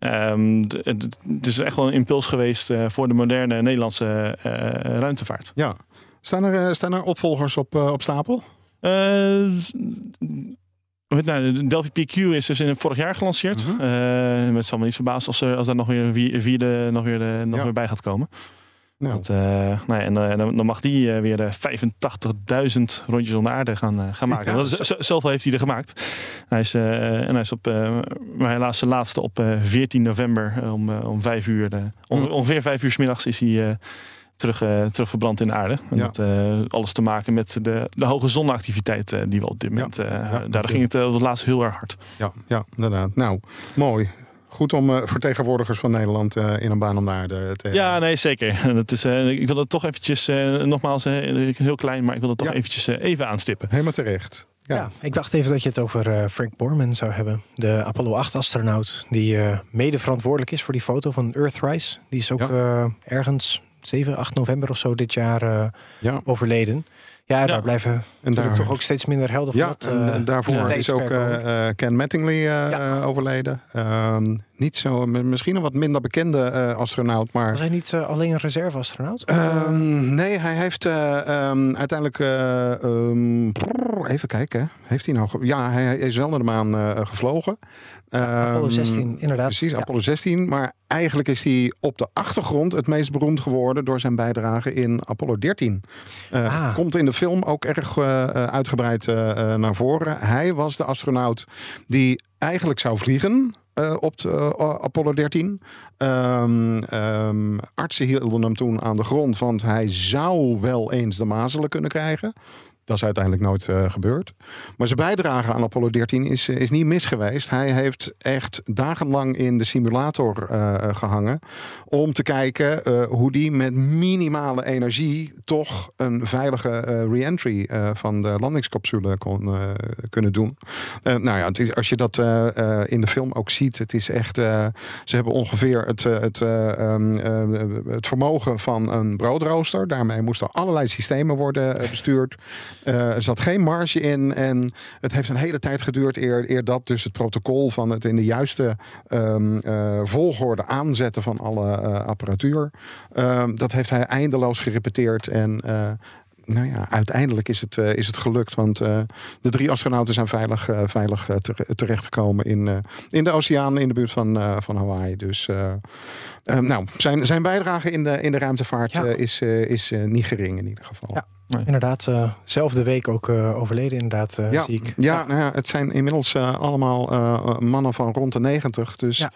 D- het is echt wel een impuls geweest eh, voor de moderne Nederlandse eh, ruimtevaart. Ja. Staan er, eh, staan er opvolgers op, op stapel? Nou, de Delphi PQ is dus in vorig jaar gelanceerd. Het zal me niet verbazen als er, als daar nog weer een vier- vierde nog weer, nog Ja. weer bij gaat komen. Nou, Dat, eh, nou ja, en eh, dan, dan mag die eh, weer eh, 85.000 rondjes om de aarde gaan, eh, gaan maken. Ja, dat is, zo- z- zoveel heeft hij er gemaakt. Hij is, eh, en hij is op, eh, maar helaas de laatste op eh, 14 november eh, om, eh, om 5 uur. eh, on-. Ongeveer 5 uur 's middags is hij eh, terug, eh, terug verbrand in de aarde. En Ja. dat eh, alles te maken met de, de hoge zonneactiviteit eh, die we op dit moment. eh, daar ging eh, het laatst heel erg hard. ja, ja, inderdaad. Nou, mooi. Goed om eh, vertegenwoordigers van Nederland eh, in een baan om de aarde te Ja, nee, zeker. En Dat is, eh, ik wil het toch eventjes, eh, nogmaals, eh, heel klein, maar ik wil het toch Ja. eventjes eh, even aanstippen. Helemaal terecht. Ja. Ja. ik dacht even dat je het over eh, Frank Borman zou hebben. De Apollo 8-astronaut die eh, mede verantwoordelijk is voor die foto van Earthrise. Die is ook Ja. eh, ergens 7, 8 november of zo dit jaar eh, ja. overleden. Ja, daar Ja. blijven En daar, toch ook steeds minder helden van ja, dat. en, eh, en daarvoor ja. is ook eh, eh, Ken Mattingly Ja. overleden. Ehm, niet zo, misschien een wat minder bekende eh, astronaut, maar was hij niet alleen een reserveastronaut? Ehm, nee, hij heeft eh, ehm, uiteindelijk. eh, ehm, brrr, even kijken. Heeft hij nou. ge- Ja, hij is wel naar de maan eh, gevlogen. Apollo Ehm, 16, inderdaad. Precies, Ja. Apollo 16. Maar eigenlijk is hij op de achtergrond het meest beroemd geworden door zijn bijdrage in Apollo 13. Eh, Ah. Komt in de film ook erg eh, eh, uitgebreid naar voren. Hij was de astronaut die eigenlijk zou vliegen. op de, Apollo 13. Ehm, ehm, artsen hielden hem toen aan de grond, want hij zou wel eens de mazelen kunnen krijgen. Dat is uiteindelijk nooit eh, gebeurd. Maar zijn bijdrage aan Apollo 13 is, eh, is niet mis geweest. Hij heeft echt dagenlang in de simulator eh, gehangen. Om te kijken hoe die met minimale energie toch een veilige re-entry van de landingscapsule kon kunnen doen. Nou ja, het is, als je dat in de film ook ziet, het is echt. ze hebben ongeveer het, het, eh, ehm, eh, het vermogen van een broodrooster. Daarmee moesten allerlei systemen worden bestuurd. Eh, er zat geen marge in en het heeft een hele tijd geduurd eer, eer dat dus het protocol van het in de juiste ehm, eh, volgorde aanzetten van alle eh, apparatuur. ehm, dat heeft hij eindeloos gerepeteerd en nou ja, uiteindelijk is het, eh, is het gelukt. Want eh, de drie astronauten zijn veilig, eh, veilig eh, tere- terechtgekomen in, eh, in de oceaan in de buurt van, eh, van Hawaii. Dus nou, zijn, zijn bijdrage in de, in de ruimtevaart Ja. is, eh, is eh, niet gering in ieder geval. Ja. Inderdaad, eh zelfde week ook eh, overleden, inderdaad, eh, Ja, zie ik. ja, nou ja, het zijn inmiddels allemaal eh, mannen van rond de 90. Dus Ja.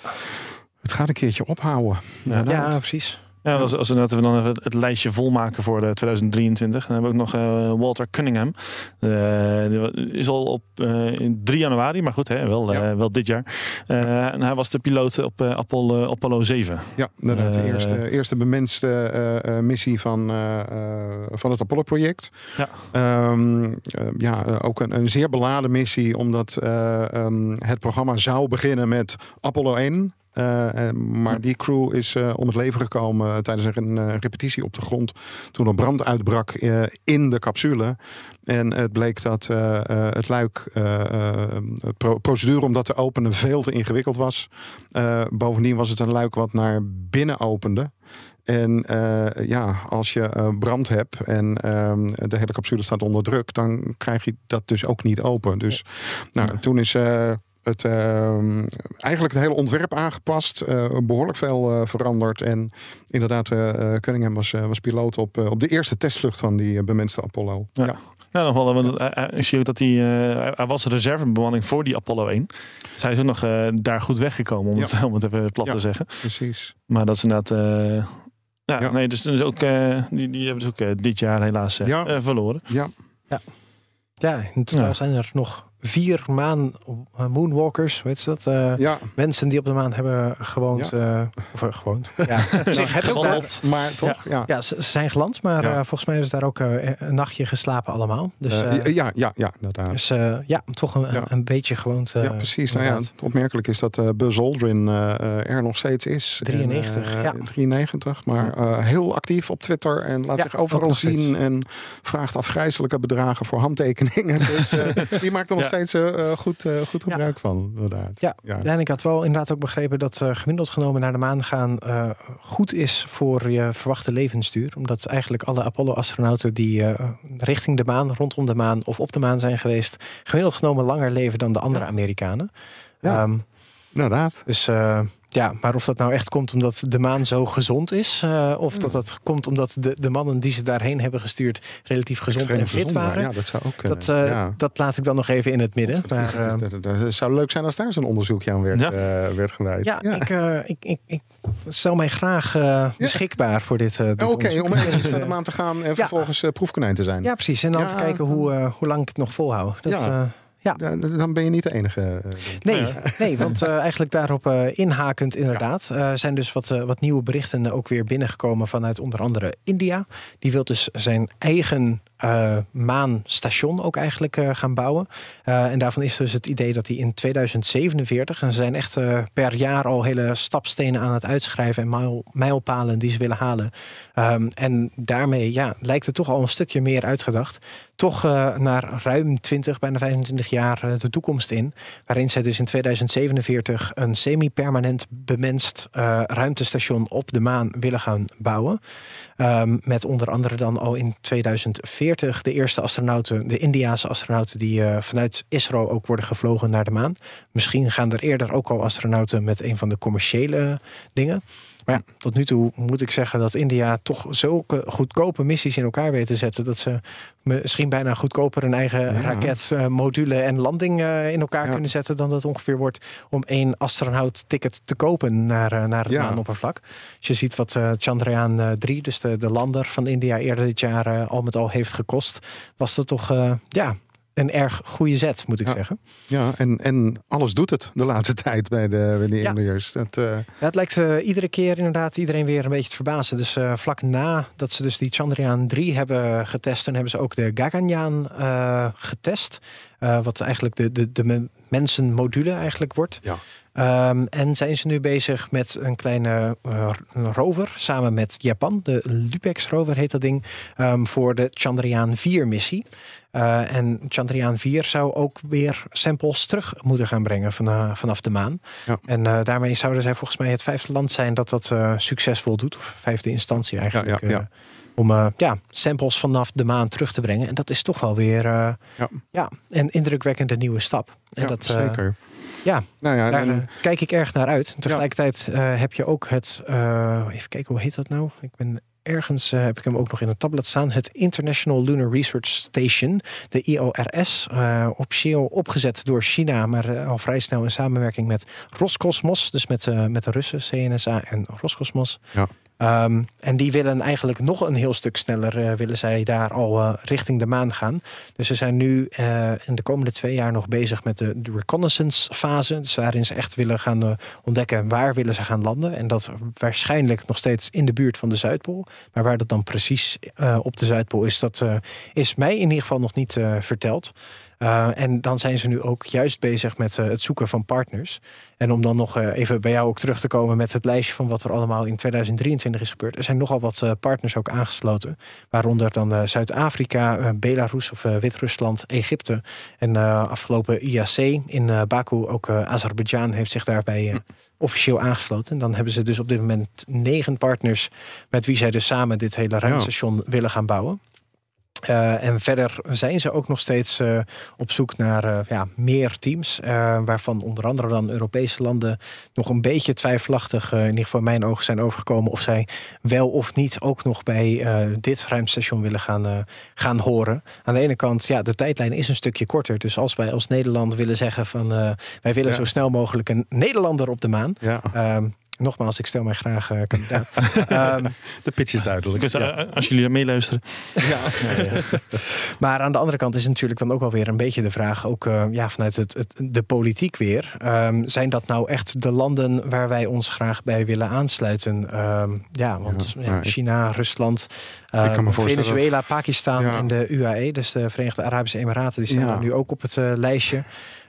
het gaat een keerje ophouden. Ja. Ja precies. Ja, als, als we, net- we dan even het lijstje volmaken voor de 2023. Dan hebben we ook nog eh, Walter Cunningham. Eh, is al op eh, in 3 januari, maar goed, hè, wel, eh, Ja. wel dit jaar. Eh, en hij was de piloot op eh, Apollo, Apollo 7. Ja, inderdaad. De Eh, eerste, eerste bemenste eh, eh, missie van, eh, eh, van het Apollo-project. Ja. Ehm, eh, ja, eh, ook een, een zeer beladen missie, omdat eh, ehm, het programma zou beginnen met Apollo 1. Eh, eh, maar die crew is eh, om het leven gekomen tijdens een eh, repetitie op de grond. Toen er brand uitbrak eh, in de capsule. En het bleek dat eh, eh, het luik, eh, eh, de pro- procedure om dat te openen, veel te ingewikkeld was. Eh, bovendien was het een luik wat naar binnen opende. En eh, ja, als je eh, brand hebt en ehm, de hele capsule staat onder druk, dan krijg je dat dus ook niet open. Dus nou, toen is eh, het ehm, eigenlijk het hele ontwerp aangepast, eh, behoorlijk veel eh, veranderd. En inderdaad, eh, eh, Cunningham was, eh, was piloot op, op de eerste testvlucht van die bemenste Apollo. Ja. Ja. Ja, nog wel. want, eh, Ik zie ook dat hij, eh, hij- was reservebemanning voor die Apollo 1. Dus hij is ook nog eh, daar goed weggekomen, om, Ja. het, om het even plat Ja. te zeggen. precies. Maar dat is inderdaad... eh, ja, Ja. nee, dus, dus ook, eh, die, die hebben dus ook dit jaar helaas Ja. verloren. Ja, Ja, in totaal Ja. zijn er nog vier maan eh, moonwalkers, weet je dat? Eh, ja. Mensen die op de maan hebben gewoond. eh, of gewoond. Ja, zich Geland. maar toch? Ja. Ja, ze ze zijn geland, maar Ja. eh, volgens mij ze daar ook een nachtje geslapen allemaal. Dus, ja, ja, ja, inderdaad. dus eh, ja, toch een, Ja. een, beetje gewoond. eh, Ja, precies. Nou ja, opmerkelijk is dat Buzz Aldrin eh, eh, er nog steeds is. 93, En, eh, ja. 93, maar eh, heel actief op Twitter en laat Ja, zich overal zien en vraagt afgrijzelijke bedragen voor handtekeningen. Dus eh, die maakt er nog Ja. Steeds eh, goed, eh, goed gebruik van, inderdaad. Ja, en ik had wel inderdaad ook begrepen dat gemiddeld genomen naar de maan gaan goed is voor je verwachte levensduur. Omdat eigenlijk alle Apollo-astronauten die richting de maan, rondom de maan of op de maan zijn geweest, gemiddeld genomen langer leven dan de andere Amerikanen. Ja. Ehm, Inderdaad. dus ja, maar of dat nou echt komt omdat de maan zo gezond is, eh, of dat dat komt omdat de, de mannen die ze daarheen hebben gestuurd relatief gezond Extreem en fit gezond waren. Ja, dat zou ook. Dat, eh, ja. dat laat ik dan nog even in het midden. Maar, Het is- eh, het- het- het zou leuk zijn als daar zo'n onderzoekje aan werd, Ja. eh, werd gewijd. Ja, Ik, eh, ik, ik, ik stel mij graag eh, beschikbaar voor dit. eh, dit Oké, onderzoek. om ergens naar de maan te gaan en vervolgens eh, proefkonijn te zijn. Ja, precies. En dan Ja. te kijken hoe, eh, hoe lang ik het nog volhoud. Dat, Ja. Ja. Dan dan ben je niet de enige. eh. Nee, nee, want eh, eigenlijk daarop eh, inhakend inderdaad. eh, zijn dus wat, eh, wat nieuwe berichten ook weer binnengekomen vanuit onder andere India. Die wil dus zijn eigen eh, maanstation ook eigenlijk eh, gaan bouwen. Eh, en daarvan is dus het idee dat hij in 2047... en ze zijn echt eh, per jaar al hele stapstenen aan het uitschrijven... en mijl, mijlpalen die ze willen halen. Ehm, en daarmee ja, lijkt het toch al een stukje meer uitgedacht. Toch eh, naar ruim 20, bijna 25 jaar eh, de toekomst in. Waarin zij dus in 2047 een semi-permanent bemenst eh, ruimtestation op de maan willen gaan bouwen. Ehm, met onder andere dan al in 2040 de eerste astronauten, de Indiaanse astronauten, die eh, vanuit ISRO ook worden gevlogen naar de maan. Misschien gaan er eerder ook al astronauten met een van de commerciële dingen. Maar ja, tot nu toe moet ik zeggen dat India toch zulke goedkope missies in elkaar weet te zetten. Dat ze misschien bijna goedkoper een eigen Ja. raket, eh, module en landing eh, in elkaar Ja. kunnen zetten. Dan dat ongeveer wordt om één astronaut ticket te kopen naar, eh, naar het Ja. maanoppervlak. Als je ziet wat Chandrayaan eh, 3, dus de, de lander van India eerder dit jaar al met al heeft gekost. Was dat toch ja, een erg goede zet, moet ik Ja. zeggen. Ja, en, en alles doet het de laatste tijd bij de, bij de Ja. Indiërs. Dat, eh, Ja, het lijkt eh, iedere keer inderdaad iedereen weer een beetje te verbazen. Dus eh, vlak na dat ze dus die Chandrayaan 3 hebben getest... toen hebben ze ook de Gaganyaan getest. Wat eigenlijk de, de, de me- mensenmodule eigenlijk wordt. Ja. Ehm, en zijn ze nu bezig met een kleine eh, rover samen met Japan. De Lupex rover heet dat ding. ehm, voor de Chandrayaan 4 missie. Eh, en Chandrayaan 4 zou ook weer samples terug moeten gaan brengen van, vanaf de maan. Ja. En eh, daarmee zouden zij volgens mij het vijfde land zijn dat dat eh, succesvol doet. Of vijfde instantie eigenlijk. Ja, ja, ja. eh, om eh, ja, samples vanaf de maan terug te brengen. En dat is toch wel weer eh, Ja. ja, een indrukwekkende nieuwe stap. En ja, dat, eh, zeker. Ja, Nou ja, daar en- eh, kijk ik erg naar uit. Tegelijkertijd eh, heb je ook het, eh, even kijken hoe heet dat nou? Ik ben ergens, heb ik hem ook nog in een tablet staan. Het International Lunar Research Station, de IORS. eh, officieel opgezet door China, maar al vrij snel in samenwerking met Roscosmos. Dus met, met de Russen, CNSA en Roscosmos. Ja. Ehm, en die willen eigenlijk nog een heel stuk sneller, eh, willen zij daar al eh, richting de maan gaan. Dus ze zijn nu eh, in de komende twee jaar nog bezig met de, de reconnaissance fase. Dus waarin ze echt willen gaan ontdekken waar willen ze gaan landen. En dat waarschijnlijk nog steeds in de buurt van de Zuidpool. Maar waar dat dan precies op de Zuidpool is, dat is mij in ieder geval nog niet verteld. Uh, en dan zijn ze nu ook juist bezig met uh, het zoeken van partners. En om dan nog uh, even bij jou ook terug te komen met het lijstje van wat er allemaal in 2023 is gebeurd. Er zijn nogal wat partners ook aangesloten. Waaronder dan Zuid-Afrika, Belarus of Wit-Rusland, Egypte. En afgelopen IAC in Baku ook Azerbeidzjan heeft zich daarbij officieel aangesloten. En dan hebben ze dus op dit moment negen partners met wie zij dus samen dit hele ruimtestation ja. willen gaan bouwen. Uh, en verder zijn ze ook nog steeds uh, op zoek naar uh, ja, meer teams. waarvan onder andere dan Europese landen nog een beetje twijfelachtig, in ieder geval in mijn ogen, zijn overgekomen. Of zij wel of niet ook nog bij dit ruimstation willen gaan, gaan horen. Aan de ene kant, ja, de tijdlijn is een stukje korter. Dus als wij als Nederland willen zeggen van wij willen ja. zo snel mogelijk een Nederlander op de maan. Ja. Nogmaals, ik stel mij graag uh, kandidaat. um, de pitch is duidelijk. Dus, ja. Als jullie er meeluisteren. Ja. ja, ja. maar aan de andere kant is natuurlijk dan ook wel weer een beetje de vraag, ook uh, ja, vanuit het, het, de politiek weer. Um, zijn dat nou echt de landen waar wij ons graag bij willen aansluiten? Um, ja, want China, Rusland, uh, Venezuela, Pakistan en de UAE, dus de Verenigde Arabische Emiraten, die staan er nu ook op het uh, lijstje.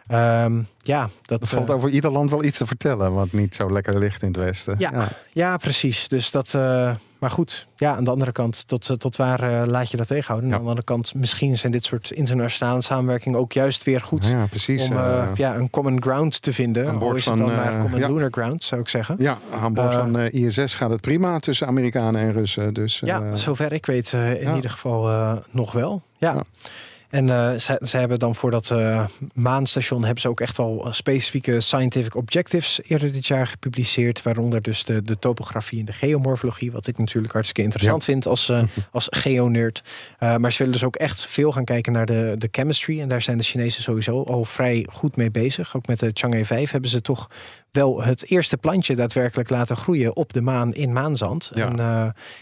Ehm, ja, dat, valt eh, over ieder land wel iets te vertellen, wat niet zo lekker ligt in het westen. Ja. Ja, precies. Dus dat, eh, maar goed, ja, aan de andere kant, tot, eh, tot waar laat je dat tegenhouden? Ja. Aan de andere kant, misschien zijn dit soort internationale samenwerkingen ook juist weer goed. Ja, precies. om ja, een common ground te vinden. aan boord is het van, dan maar common ja. lunar ground, zou ik zeggen. ja, aan boord van ISS gaat het prima tussen Amerikanen en Russen. Dus, Ja, zover ik weet in ieder geval nog wel. Ja. En eh zij hebben dan voor dat eh, maanstation hebben ze ook echt wel specifieke scientific objectives eerder dit jaar gepubliceerd. Waaronder dus de, de topografie en de geomorfologie. Wat ik natuurlijk hartstikke interessant vind als, eh als geonerd. Eh maar ze willen dus ook echt veel gaan kijken naar de, de chemistry. En daar zijn de Chinezen sowieso al vrij goed mee bezig. Ook met de Chang'e 5 hebben ze toch wel het eerste plantje daadwerkelijk laten groeien op de maan in maanzand. Ja. En eh,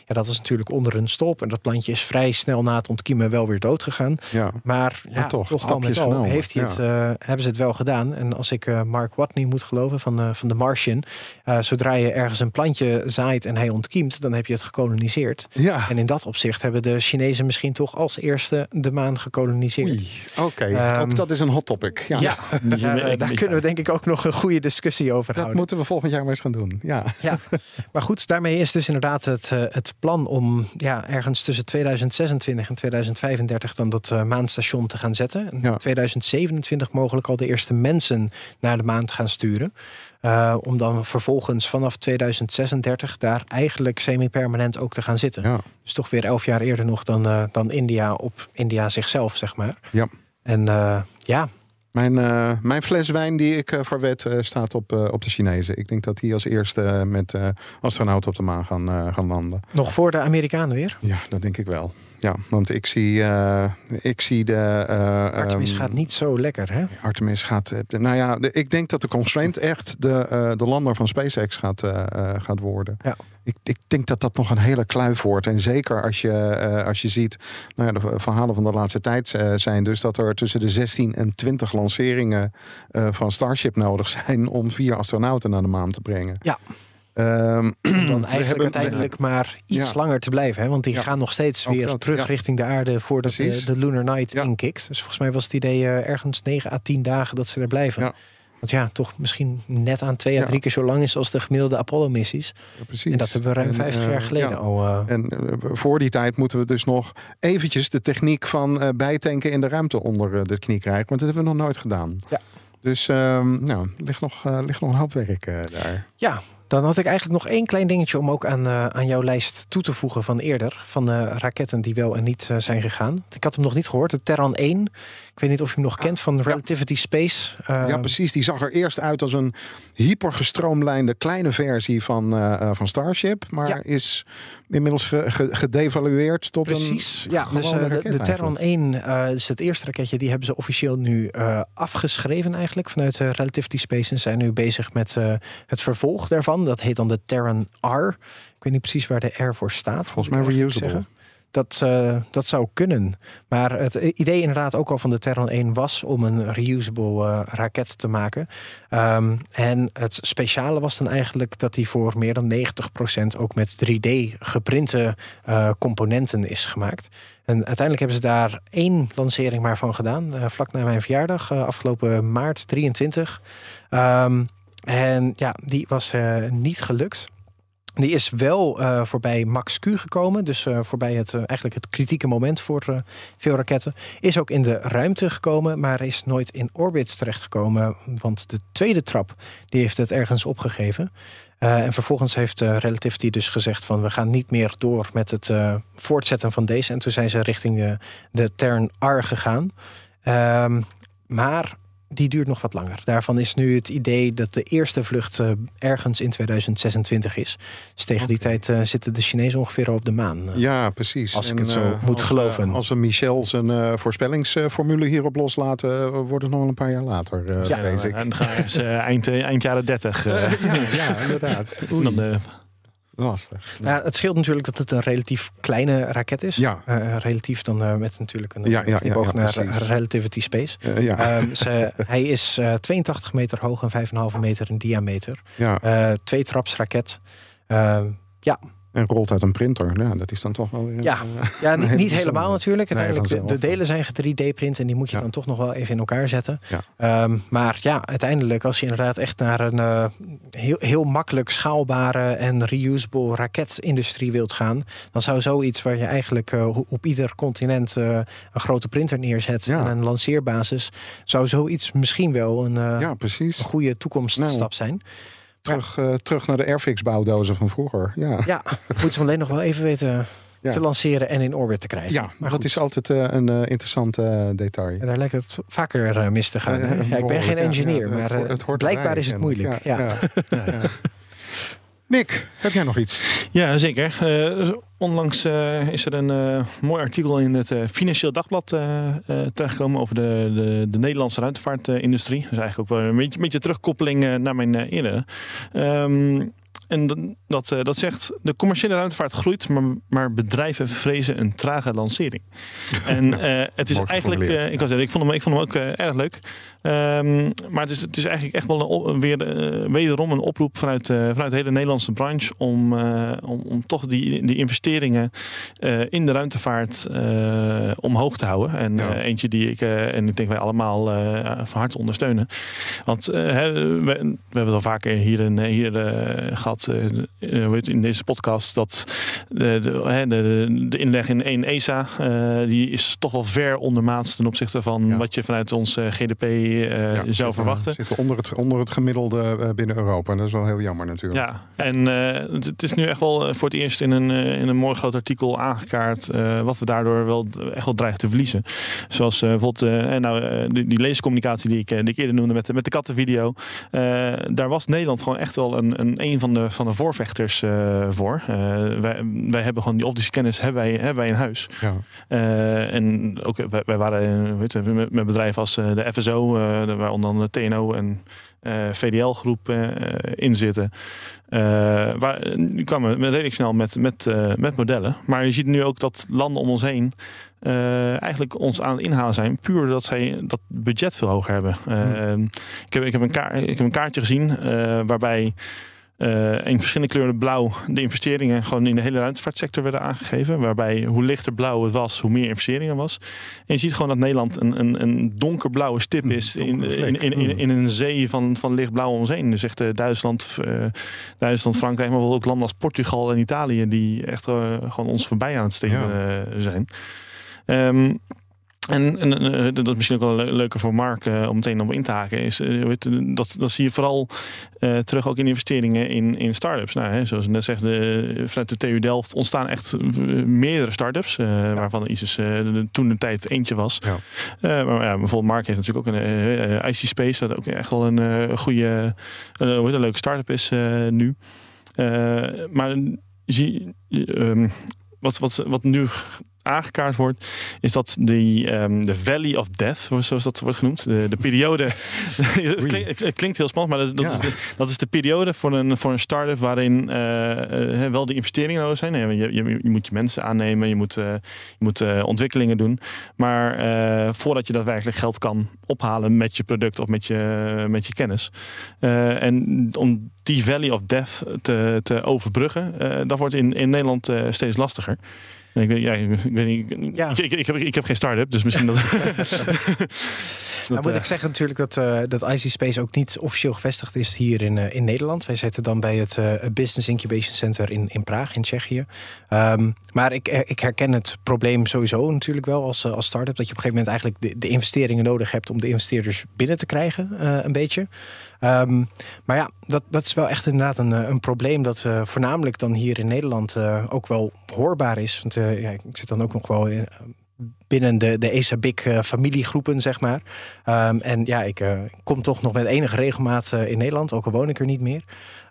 ja, dat was natuurlijk onder een stolp. En dat plantje is vrij snel na het ontkiemen wel weer dood gegaan. ja. Maar ja, Maar toch, toch, al met heeft hij het, eh, hebben ze het wel gedaan. En als ik eh, Mark Watney moet geloven van, eh, van The Martian. eh, zodra je ergens een plantje zaait en hij ontkiemt, dan heb je het gekoloniseerd. ja. En in dat opzicht hebben de Chinezen misschien toch als eerste de maan gekoloniseerd. Oké, Ehm, ook dat is een hot topic. Ja, Ja, daar, daar kunnen we denk ik ook nog een goede discussie over Dat houden. moeten we volgend jaar maar eens gaan doen. Ja, Ja, maar goed, daarmee is dus inderdaad het, eh, het plan om ja, ergens tussen 2026 en 2035 dan dat eh, maanstation te gaan zetten. En Ja. 2027 mogelijk al de eerste mensen naar de maan te gaan sturen. Eh, om dan vervolgens vanaf 2036 daar eigenlijk semi-permanent ook te gaan zitten. ja. Dus toch weer elf jaar eerder nog dan, dan India op India zichzelf, zeg maar. Ja. En ja, Mijn, eh, mijn fles wijn die ik eh verwed eh, staat op, op de Chinezen. Ik denk dat die als eerste met astronauten op de maan gaan, gaan landen. nog voor de Amerikanen weer. Ja, dat denk ik wel. Ja, want ik zie, eh, ik zie de... eh, Artemis ehm, gaat niet zo lekker, hè? Artemis gaat. eh, Nou ja, de- ik denk dat de constraint echt de, de lander van SpaceX gaat, gaat worden. Ja. Ik, ik denk dat dat nog een hele kluif wordt. En zeker als je, als je ziet, nou ja, de verhalen van de laatste tijd zijn dus dat er tussen de 16 en 20 lanceringen van Starship nodig zijn om vier astronauten naar de maan te brengen. Ja. Ehm, dan eigenlijk uiteindelijk maar iets Ja. langer te blijven. Hè? Want die Ja. gaan nog steeds weer dat, terug ja. richting de aarde voordat de, de Lunar Night inkikt. Dus volgens mij was het idee eh, ergens 9 à 10 dagen dat ze er blijven. Want ja, toch misschien net aan twee à drie keer zo lang is als de gemiddelde Apollo-missies. precies. En dat hebben we ruim En, 50 eh, jaar geleden ja. al. eh, En eh, voor die tijd moeten we dus nog eventjes de techniek van eh, bijtanken in de ruimte onder eh, de knie krijgen. Want dat hebben we nog nooit gedaan. Ja. Dus ehm nou, er ligt nog, eh, ligt nog een hoop werk eh, daar. Ja, dan had ik eigenlijk nog één klein dingetje om ook aan, eh, aan jouw lijst toe te voegen van eerder. Van de raketten die wel en niet eh, zijn gegaan. Ik had hem nog niet gehoord, de Terran 1. Ik weet niet of je hem nog kent van Relativity Space. Eh, ja, precies. Die zag er eerst uit als een hypergestroomlijnde kleine versie van, eh, eh, van Starship. Maar Ja. is inmiddels ge- ge- gedevalueerd tot Precies. een Ja, dus eh, de, Terran eigenlijk. 1 eh, is het eerste raketje. Die hebben ze officieel nu eh, afgeschreven eigenlijk vanuit eh, Relativity Space. En zijn nu bezig met eh, het vervolg daarvan. Dat heet dan de Terran R. Ik weet niet precies waar de R voor staat. Volgens mij reusable. Dat, eh, dat zou kunnen. Maar het idee inderdaad ook al van de Terran 1 was om een reusable eh, raket te maken. Ehm, en het speciale was dan eigenlijk dat die voor meer dan 90% ook met 3D geprinte eh, componenten is gemaakt. En uiteindelijk hebben ze daar één lancering maar van gedaan. vlak na mijn verjaardag, afgelopen maart 23. Ehm, en ja, die was niet gelukt. Die is wel eh, voorbij Max Q gekomen. Dus eh, voorbij het, eh, eigenlijk het kritieke moment voor veel raketten. Is ook in de ruimte gekomen, maar is nooit in orbit terechtgekomen. Want de tweede trap die heeft het ergens opgegeven. En vervolgens heeft Relativity dus gezegd van we gaan niet meer door met het voortzetten van deze. En toen zijn ze richting de, de Terran R gegaan. Ehm, maar die duurt nog wat langer. Daarvan is nu het idee dat de eerste vlucht eh, ergens in 2026 is. Dus tegen die tijd eh, zitten de Chinezen ongeveer al op de maan. Eh, Ja, precies. Als ik het zo moet als, geloven. als we Michel zijn eh, voorspellingsformule hierop loslaten, wordt het nog wel een paar jaar later, eh Ja, vrees ik. en dan gaan ze eh, eind, eind jaren 30. eh, ja, ja, inderdaad. en dan, eh, Lastig. Ja, het scheelt natuurlijk dat het een relatief kleine raket is. Ja. Eh, relatief dan eh, met natuurlijk een Ja, ja, naar. Relativity Space. Ja, Ehm, ze, hij is eh, 82 meter hoog en 5,5 meter in diameter. ja. Twee traps raket. Ehm, ja, En rolt uit een printer. Ja, dat is dan toch wel weer... Ja, eh, ja niet, hele niet helemaal natuurlijk. Nee, Uiteindelijk, de, vanzelf. de delen zijn 3D-print en die moet je Ja. dan toch nog wel even in elkaar zetten. Ja. Ehm, maar ja, uiteindelijk, als je inderdaad echt naar een eh, heel, heel makkelijk schaalbare en reusable raketindustrie wilt gaan, dan zou zoiets waar je eigenlijk eh, op ieder continent een grote printer neerzet en een lanceerbasis, zou zoiets misschien wel een, Ja, precies. een goede toekomststap Nou. zijn. Terug, eh, terug naar de Airfix-bouwdozen van vroeger. Ja, Ja, moeten ze alleen nog wel even weten Ja. te lanceren en in orbit te krijgen. ja maar dat goed. is altijd eh, een eh, interessant detail. En daar lijkt het vaker mis te gaan. ik ben geen engineer, maar hoort- het hoort blijkbaar is het moeilijk. Ja. Nick, heb jij nog iets? Ja, zeker. Eh, dus onlangs eh, is er een eh, mooi artikel in het Financieel Dagblad terechtgekomen over de, de, de Nederlandse ruimtevaartindustrie. Dus eigenlijk ook wel een beetje, terugkoppeling naar mijn eh, eerder. En dat, dat, eh, dat zegt, de commerciële ruimtevaart groeit, maar, maar bedrijven vrezen een trage lancering. En eh, het is eigenlijk, eh, ik, was, ik, vond hem, ik vond hem ook erg leuk. Ehm, maar het is, het is eigenlijk echt wel een, op- weer wederom een oproep vanuit, vanuit de hele Nederlandse branche om, om, om toch die, die investeringen in de ruimtevaart omhoog te houden. En Ja. eentje die ik en ik denk wij allemaal van harte ondersteunen. Want we, we hebben het al vaker hier, in, hier eh, gehad eh, eh, het, in deze podcast dat de, de, de, de inleg in één ESA eh, die is toch wel ver ondermaats ten opzichte van Ja. wat je vanuit ons eh, GDP eh, Ja, zou zitten- verwachten. Zitten onder het, onder het gemiddelde eh, binnen Europa. En dat is wel heel jammer natuurlijk. Ja, en eh, het- is nu echt wel eh, voor het eerst in een, eh, in een mooi groot artikel aangekaart eh, wat we daardoor wel echt wel dreigen te verliezen. Zoals eh, bijvoorbeeld eh, nou, eh, die, die leescommunicatie die ik, eh, die ik eerder noemde met, de- met de kattenvideo. Eh, daar was Nederland gewoon echt wel een, een, een van, de, van de voorvechters eh, voor. Eh, wij, wij hebben gewoon die optische kennis hebben wij, hebben wij in huis. Ja. Eh, en ook eh, wij, wij waren eh, weet je, met, met bedrijven als eh, de FSO, eh, de- waar onder andere TNO en eh, VDL-groep eh, in zitten. Eh, waar, nu kwamen we redelijk snel met, met, eh, met modellen. Maar je ziet nu ook dat landen om ons heen eh, eigenlijk ons aan het inhalen zijn. Puur dat zij dat budget veel hoger hebben. Eh, ik, heb, ik, heb een kaart, ik heb een kaartje gezien eh, waarbij eh, in verschillende kleuren blauw de investeringen gewoon in de hele ruimtevaartsector werden aangegeven. Waarbij hoe lichter blauw het was, hoe meer investeringen was. En je ziet gewoon dat Nederland een, een, een donkerblauwe stip is in, in, in, in, in een zee van, van lichtblauw om ons heen. Dus echt eh, Duitsland, eh, Duitsland, Frankrijk, maar wel ook landen als Portugal en Italië die echt eh, gewoon ons voorbij aan het steken eh, zijn. Ehm, en, en eh, dat is misschien ook wel le- leuker voor Mark eh, om meteen op in te haken. Is, eh, dat, dat zie je vooral terug ook in investeringen in, in start-ups. Nou, hè, zoals ik net zeg, de, vanuit de TU Delft ontstaan echt meerdere start-ups. waarvan ISIS toen de tijd eentje was. Ja. Maar ja, bijvoorbeeld Mark heeft natuurlijk ook een IC Space. Dat ook echt wel een goede, een leuke start-up is nu. Maar zie, ehm, wat, wat, wat nu aangekaart wordt, is dat die, ehm, de Valley of Death, zoals dat wordt genoemd, de, de periode. het, klinkt, het klinkt heel spannend, maar dat, dat, Ja. is de, dat is de periode voor een, voor een start-up waarin eh, eh, wel de investeringen nodig zijn. Je, je, je, moet je mensen aannemen, je moet, eh, je moet ontwikkelingen doen. Maar voordat je daadwerkelijk geld kan ophalen met je product of met je, met je kennis. En om die Valley of Death te, te overbruggen, dat wordt in, in Nederland steeds lastiger. Ik, weet- ja, ik, weet niet. Ja. Ik, ik, ik heb, ik heb geen start-up, dus misschien dat. Nou moet eh, ik zeggen natuurlijk dat, eh, dat IC Space ook niet officieel gevestigd is hier in, eh, in Nederland. Wij zitten dan bij het Business Incubation Center in, in Praag, in Tsjechië. Ehm, maar ik, ik herken het probleem sowieso natuurlijk wel als, als start-up. Dat je op een gegeven moment eigenlijk de, de investeringen nodig hebt om de investeerders binnen te krijgen, een beetje. Ehm, maar ja, dat, dat is wel echt inderdaad een, eh, een probleem dat eh, voornamelijk dan hier in Nederland eh, ook wel hoorbaar is. Want ja, ik zit dan ook nog wel in, binnen de, de ESA-BIC familiegroepen, zeg maar. Ehm, en ja, ik kom toch nog met enige regelmaat in Nederland, ook al woon ik er niet meer.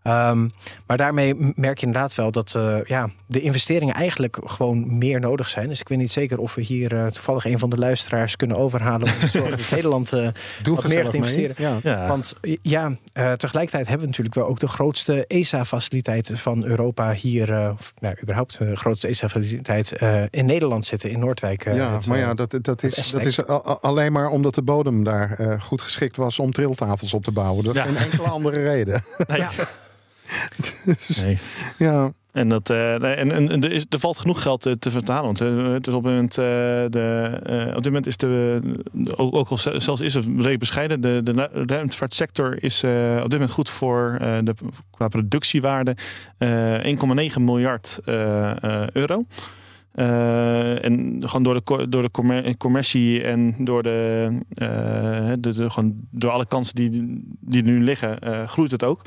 Ehm, maar daarmee merk je inderdaad wel dat eh, ja, de investeringen eigenlijk gewoon meer nodig zijn. Dus ik weet niet zeker of we hier eh, toevallig een van de luisteraars kunnen overhalen om te zorgen dat Nederland eh, Doe wat meer mee. investeren. Ja. ja. Want ja, eh, tegelijkertijd hebben we natuurlijk wel ook de grootste ESA-faciliteit van Europa hier, eh, of nou, überhaupt de grootste ESA-faciliteit eh, in Nederland zitten, in Noordwijk. eh, ja, het, maar ja, dat, dat, is, dat is alleen maar omdat de bodem daar eh, goed geschikt was om triltafels op te bouwen. Dat is Ja. geen enkele andere reden. ja. Dus, Nee. ja. En, dat, eh, en, en, en er, is, er valt genoeg geld te, te vertalen. Want eh, het is op, dit moment, eh, de, op dit moment is de, ook, ook al ze- zelfs is het redelijk bescheiden, de, de ruimtevaartsector is op dit moment goed voor de, qua productiewaarde eh 1,9 miljard euro. En gewoon door de, door de commer- commercie en door, de, de, de- gewoon door alle kansen die, die er nu liggen, groeit het ook.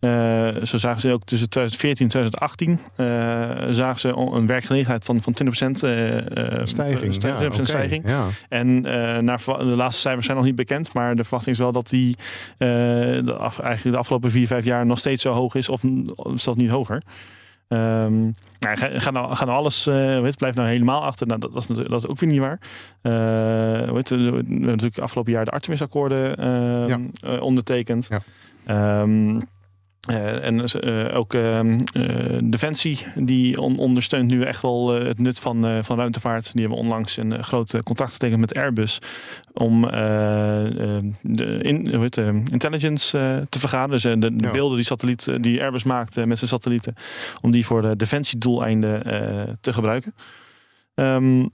Eh, zo zagen ze ook tussen 2014 en 2018 eh, zagen ze een werkgelegenheid van, van 20% eh, Stijging. 20% Ja, oké, stijging. Ja. En naar, de laatste cijfers zijn nog niet bekend, maar de verwachting is wel dat die de af, eigenlijk de afgelopen vier, vijf jaar nog steeds zo hoog is, of of zelfs niet hoger. Ehm nou, ga, ga nou, nou alles, eh weet, blijf nou helemaal achter. Nou, dat, dat, is, dat is ook weer niet waar. Weet, we hebben natuurlijk afgelopen jaar de Artemis-akkoorden eh, Ja. eh, ondertekend. Ja. Ehm, eh, en eh, ook ehm, eh, Defensie, die on- ondersteunt nu echt wel het nut van, van ruimtevaart. Die hebben onlangs een groot contract getekend met Airbus om eh, eh, de in, hoe heet, het, eh, intelligence te vergaderen. Dus de, de Ja. beelden die, satelliet, die Airbus maakt met zijn satellieten, om die voor de defensiedoeleinden te gebruiken. Ehm,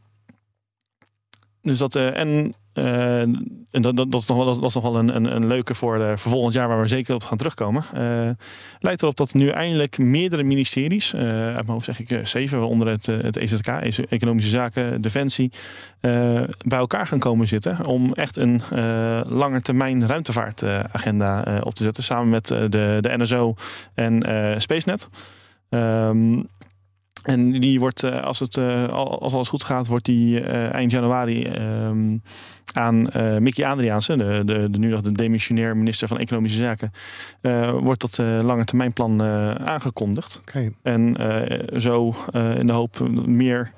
dus dat, en eh, en dat, dat, is nog wel, nog wel een, een, leuke voor, de, voor volgend jaar, waar we zeker op gaan terugkomen. Eh lijkt erop dat nu eindelijk meerdere ministeries, eh, uit mijn hoofd zeg ik eh, zeven, waaronder het, eh, het EZK, Eco- Economische Zaken, Defensie, eh, bij elkaar gaan komen zitten om echt een eh langetermijn ruimtevaartagenda eh, op te zetten, samen met eh, de, de NSO en eh SpaceNet. Ehm, en die wordt, eh, als, het, eh, al- als alles goed gaat, wordt die eh, eind januari ehm, aan Mickey Adriaanse, de, de, de nu nog de demissionair minister van Economische Zaken, wordt dat lange termijnplan aangekondigd. En zo in de hoop meer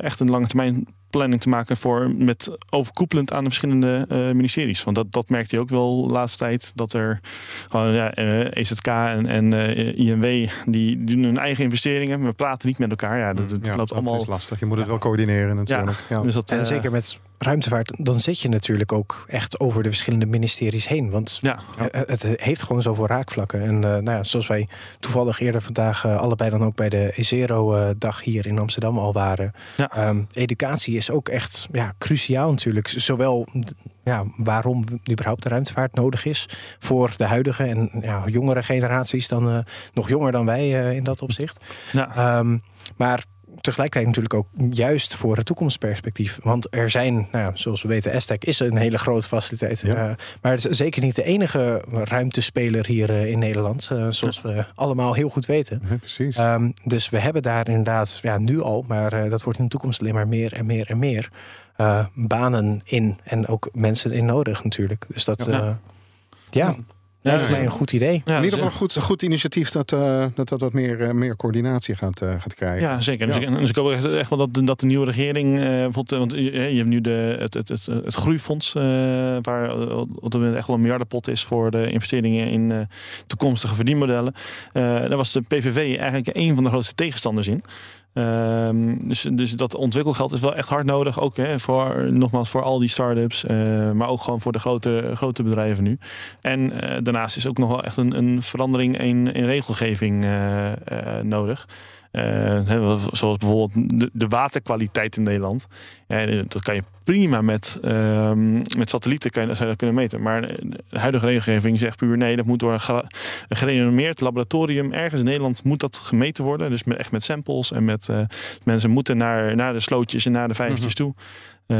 echt een lange termijn planning te maken voor met overkoepelend aan de verschillende eh, ministeries. Want dat, dat merkte je ook wel de laatste tijd. Dat er gewoon ja, eh, EZK en, en eh, INW die doen hun eigen investeringen. maar We praten niet met elkaar. Ja, dat, dat Ja, loopt dat allemaal. is lastig. Je moet het wel coördineren natuurlijk. Ja. Dus dat, En zeker met ruimtevaart, dan zit je natuurlijk ook echt over de verschillende ministeries heen. Want Ja, het heeft gewoon zoveel raakvlakken. En eh, nou ja, zoals wij toevallig eerder vandaag allebei dan ook bij de EZERO-dag hier in Amsterdam al waren. Ja. Ehm, educatie is ook echt ja, cruciaal natuurlijk. Zowel ja, waarom überhaupt de ruimtevaart nodig is voor de huidige en ja, jongere generaties dan eh, nog jonger dan wij eh, in dat opzicht. ja. Ehm, maar tegelijkertijd natuurlijk ook juist voor het toekomstperspectief. Want er zijn, nou ja, zoals we weten, ESTEC is een hele grote faciliteit. Ja. Eh, maar het is zeker niet de enige ruimtespeler hier eh, in Nederland. eh, zoals we allemaal heel goed weten. Ja, precies. Ehm, dus we hebben daar inderdaad, ja, nu al, maar eh, dat wordt in de toekomst alleen maar meer en meer en meer. eh, banen in en ook mensen in nodig natuurlijk. Dus dat, Ja. Lijkt ja, mij een goed idee. Ja, in ieder geval een goed, goed initiatief dat, eh, dat dat wat meer, eh, meer coördinatie gaat, eh, gaat krijgen. Ja, zeker. Ja. Dus, ik, dus ik hoop echt, echt wel dat, de- dat de nieuwe regering, bijvoorbeeld, want je, je hebt nu de, het, het, het, het groeifonds, eh, waar op dit moment echt wel een miljardenpot is voor de investeringen in eh, toekomstige verdienmodellen. Eh, daar was de PVV eigenlijk een van de grootste tegenstanders in. Ehm, dus, dus dat ontwikkelgeld is wel echt hard nodig. Ook hè, voor, nogmaals voor al die start-ups. eh, maar ook gewoon voor de grote, grote bedrijven nu. En eh, daarnaast is ook nog wel echt een, een verandering in, in regelgeving eh, nodig. Eh, zoals bijvoorbeeld de, de waterkwaliteit in Nederland. Ja, dat kan je prima met, ehm, met satellieten kan je, zou je dat kunnen meten. Maar de huidige regelgeving zegt puur nee, dat moet door een, ge- een gerenommeerd laboratorium ergens in Nederland moet dat gemeten worden. Dus met, echt met samples en met eh, mensen moeten naar, naar de slootjes en naar de vijvertjes toe. Eh,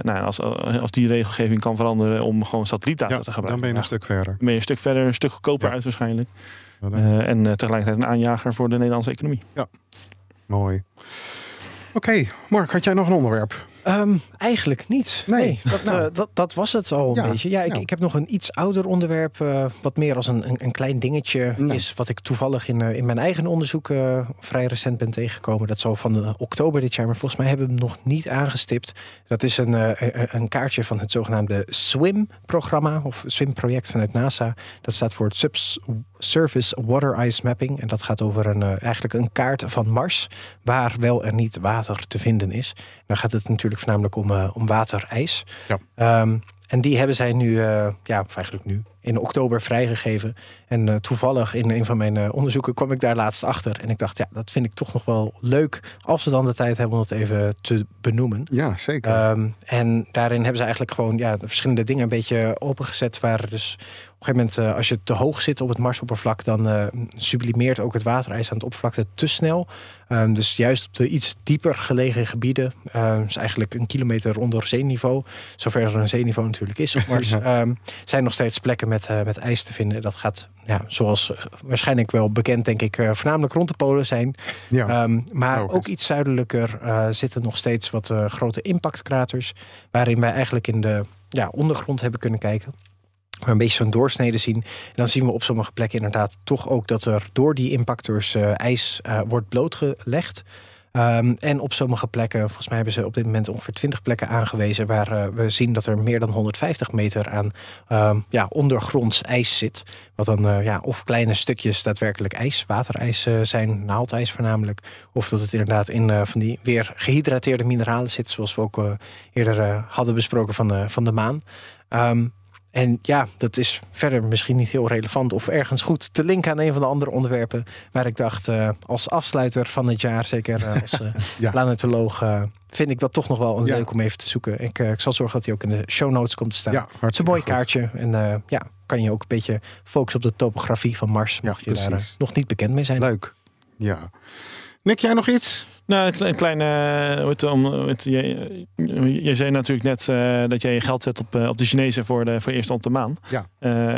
nou, als, als die regelgeving kan veranderen om gewoon satellietdata Ja, te gebruiken. dan ben je een stuk verder. dan ben je een stuk verder, een stuk goedkoper Ja. uit waarschijnlijk. Ja, Eh, en eh, tegelijkertijd een aanjager voor de Nederlandse economie. Mooi. Oké, Mark, had jij nog een onderwerp? Ehm, eigenlijk niet. Nee. Nee, dat, Nou. eh, dat, dat was het al een Ja, beetje. Ja, ik, ik heb nog een iets ouder onderwerp, eh, wat meer als een, een, een klein dingetje is, wat ik toevallig in, in mijn eigen onderzoek eh, vrij recent ben tegengekomen. Dat zal van oktober dit jaar, maar volgens mij hebben we hem nog niet aangestipt. Dat is een, eh, een- een kaartje van het zogenaamde SWIM-programma, of SWIM-project vanuit NASA. Dat staat voor het Subs Surface Water Ice Mapping. En dat gaat over een, eh, eigenlijk een kaart van Mars, waar wel en niet water te vinden is. Dan gaat het natuurlijk voornamelijk om, eh, om waterijs. Ja. Ehm, en die hebben zij nu, eh, ja, of eigenlijk nu, in oktober vrijgegeven. En eh, toevallig in een van mijn eh, onderzoeken kwam ik daar laatst achter. En ik dacht, ja, dat vind ik toch nog wel leuk als we dan de tijd hebben om het even te benoemen. Ja, zeker. Ehm, en daarin hebben ze eigenlijk gewoon ja, de verschillende dingen een beetje opengezet. Waar dus op een gegeven moment, eh, als je te hoog zit op het Marsoppervlak, dan sublimeert ook het waterijs aan het oppervlakte te snel. Ehm, dus juist op de iets dieper gelegen gebieden, ehm, dus eigenlijk een kilometer onder zeeniveau, zover er een zeeniveau natuurlijk is op Mars, zijn nog steeds plekken met, eh, met ijs te vinden. Dat gaat, ja, zoals eh, waarschijnlijk wel bekend, denk ik, eh, voornamelijk rond de polen zijn. ja. Ehm, maar ook iets zuidelijker zitten nog steeds wat grote impactkraters. Waarin wij eigenlijk in de ja, ondergrond hebben kunnen kijken. Maar een beetje zo'n doorsnede zien. En dan zien we op sommige plekken inderdaad toch ook dat er door die impactors ijs wordt blootgelegd. Ehm, en op sommige plekken, volgens mij hebben ze op dit moment ongeveer 20 plekken aangewezen. waar eh, we zien dat er meer dan 150 meter aan ehm, ja, ondergronds ijs zit. Wat dan eh, ja, of kleine stukjes daadwerkelijk ijs, waterijs eh, zijn, naaldijs voornamelijk. Of dat het inderdaad in van die weer gehydrateerde mineralen zit. Zoals we ook eerder hadden besproken van de, van de maan. Ehm, en ja, dat is verder misschien niet heel relevant of ergens goed te linken aan een van de andere onderwerpen. Waar ik dacht, eh, als afsluiter van het jaar, zeker eh, als eh, Ja. planetoloog, vind ik dat toch nog wel een Ja. leuk om even te zoeken. Ik, ik zal zorgen dat hij ook in de show notes komt te staan. Ja, het is een mooi goed. kaartje. En ja, kan je ook een beetje focussen op de topografie van Mars. Mocht je daar nog niet bekend mee zijn. Leuk. Ja. Nick, jij nog iets? Nou, een klein, klein eh, je, je zei natuurlijk net eh, dat jij je geld zet op, eh, op de Chinezen voor de, voor eerst op de maan. Ja.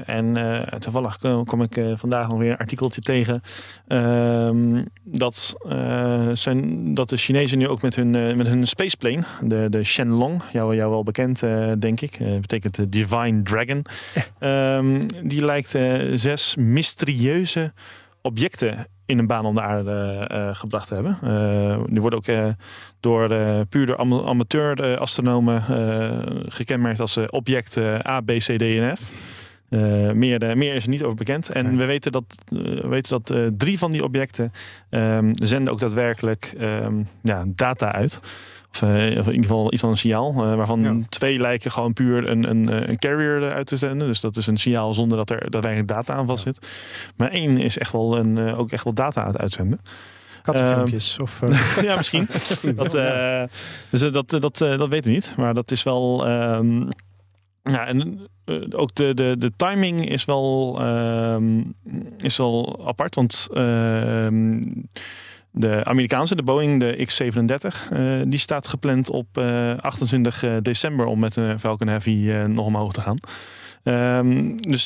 En toevallig kom ik vandaag nog weer een artikeltje tegen. ehm, dat, zijn, dat de Chinezen nu ook met hun, met hun spaceplane, de, de Shenlong, jou, jou wel bekend denk ik, betekent de Divine Dragon. Ehm, die lijkt zes mysterieuze objecten in een baan om de aarde eh, gebracht te hebben. Eh, die worden ook eh, door eh, puur door am- amateur eh, astronomen eh, gekenmerkt als eh, object eh, A, B, C, D en F. Eh, meer, eh, meer is er niet over bekend. En Nee. we weten dat, eh, we weten dat eh, drie van die objecten ehm, zenden ook daadwerkelijk ehm, ja, data uit. Of, eh, of in ieder geval iets van een signaal. eh, waarvan Ja. twee lijken gewoon puur een, een, eh, een carrier uit te zenden. Dus dat is een signaal zonder dat er daadwerkelijk data aan vast zit. Maar één is echt wel een, eh, ook echt wel data aan het uitzenden. Kattenfilmpjes. of, eh, ja, misschien. Dat, eh, dus dat, dat, eh, dat weten we niet. Maar dat is wel. ehm, ja, en ook de, de, de timing is wel, ehm, is wel apart. Want ehm, de Amerikaanse, de Boeing, de X-37, eh, die staat gepland op eh, 28 december om met een Falcon Heavy eh, nog omhoog te gaan. Ehm, dus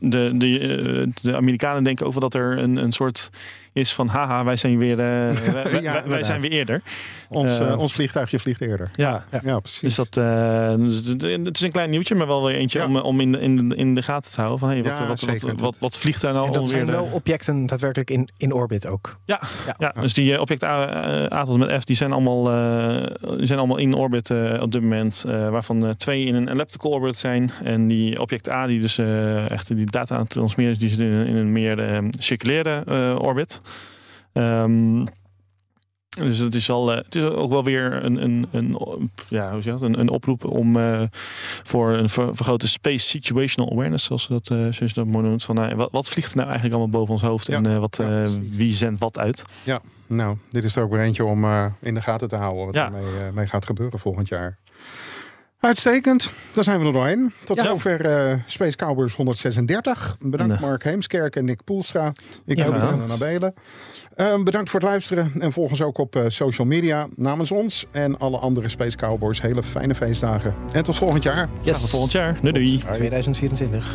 de, de, eh, de Amerikanen denken over dat er een, een soort is van haha, wij zijn weer, eh, wij, wij- wij inderdaad. zijn weer eerder. Ons, Eh, eh, ons vliegtuigje vliegt eerder. Ja, Ja, precies. dus dat, eh, dus het is een klein nieuwtje, maar wel weer eentje Ja. om, om in, de, in, de, in de gaten te houden. Van, hey, wat, Ja, wat, wat, zeker. wat, wat, vliegt daar nou dat alweer? zijn wel objecten daadwerkelijk in, in orbit ook. Ja, Ja. ja, dus die objecten A, A tot met F, die zijn allemaal, eh, die zijn allemaal in orbit eh, op dit moment. eh, waarvan twee in een elliptical orbit zijn. En die object A, die dus eh, echt die data aan het transmeren is, die zit in, een- in een meer eh, circulaire eh, orbit. Ehm, dus het is, al, eh, het is ook wel weer een, een, een, ja, hoe zeg je dat? Een, een oproep om eh, voor een ver- vergrote space situational awareness, zoals, dat, eh, zoals je dat mooi noemt. Van, nou, wat, wat vliegt er nou eigenlijk allemaal boven ons hoofd Ja, en wat, ja, wie zendt wat uit? Nou, dit is er ook weer eentje om in de gaten te houden wat Ja. er mee, eh, mee gaat gebeuren volgend jaar. Uitstekend, daar zijn we er doorheen. Tot Ja. zover eh, Space Cowboys 136. Bedankt Nee. Mark Heemskerk en Nick Poelstra. Ik Ja, ben Ruben bedankt. van Nabelen. Eh, bedankt voor het luisteren en volg ons ook op eh, social media. Namens ons en alle andere Space Cowboys hele fijne feestdagen. En tot volgend jaar. Yes. Tot volgend jaar. Doei doei. 2024.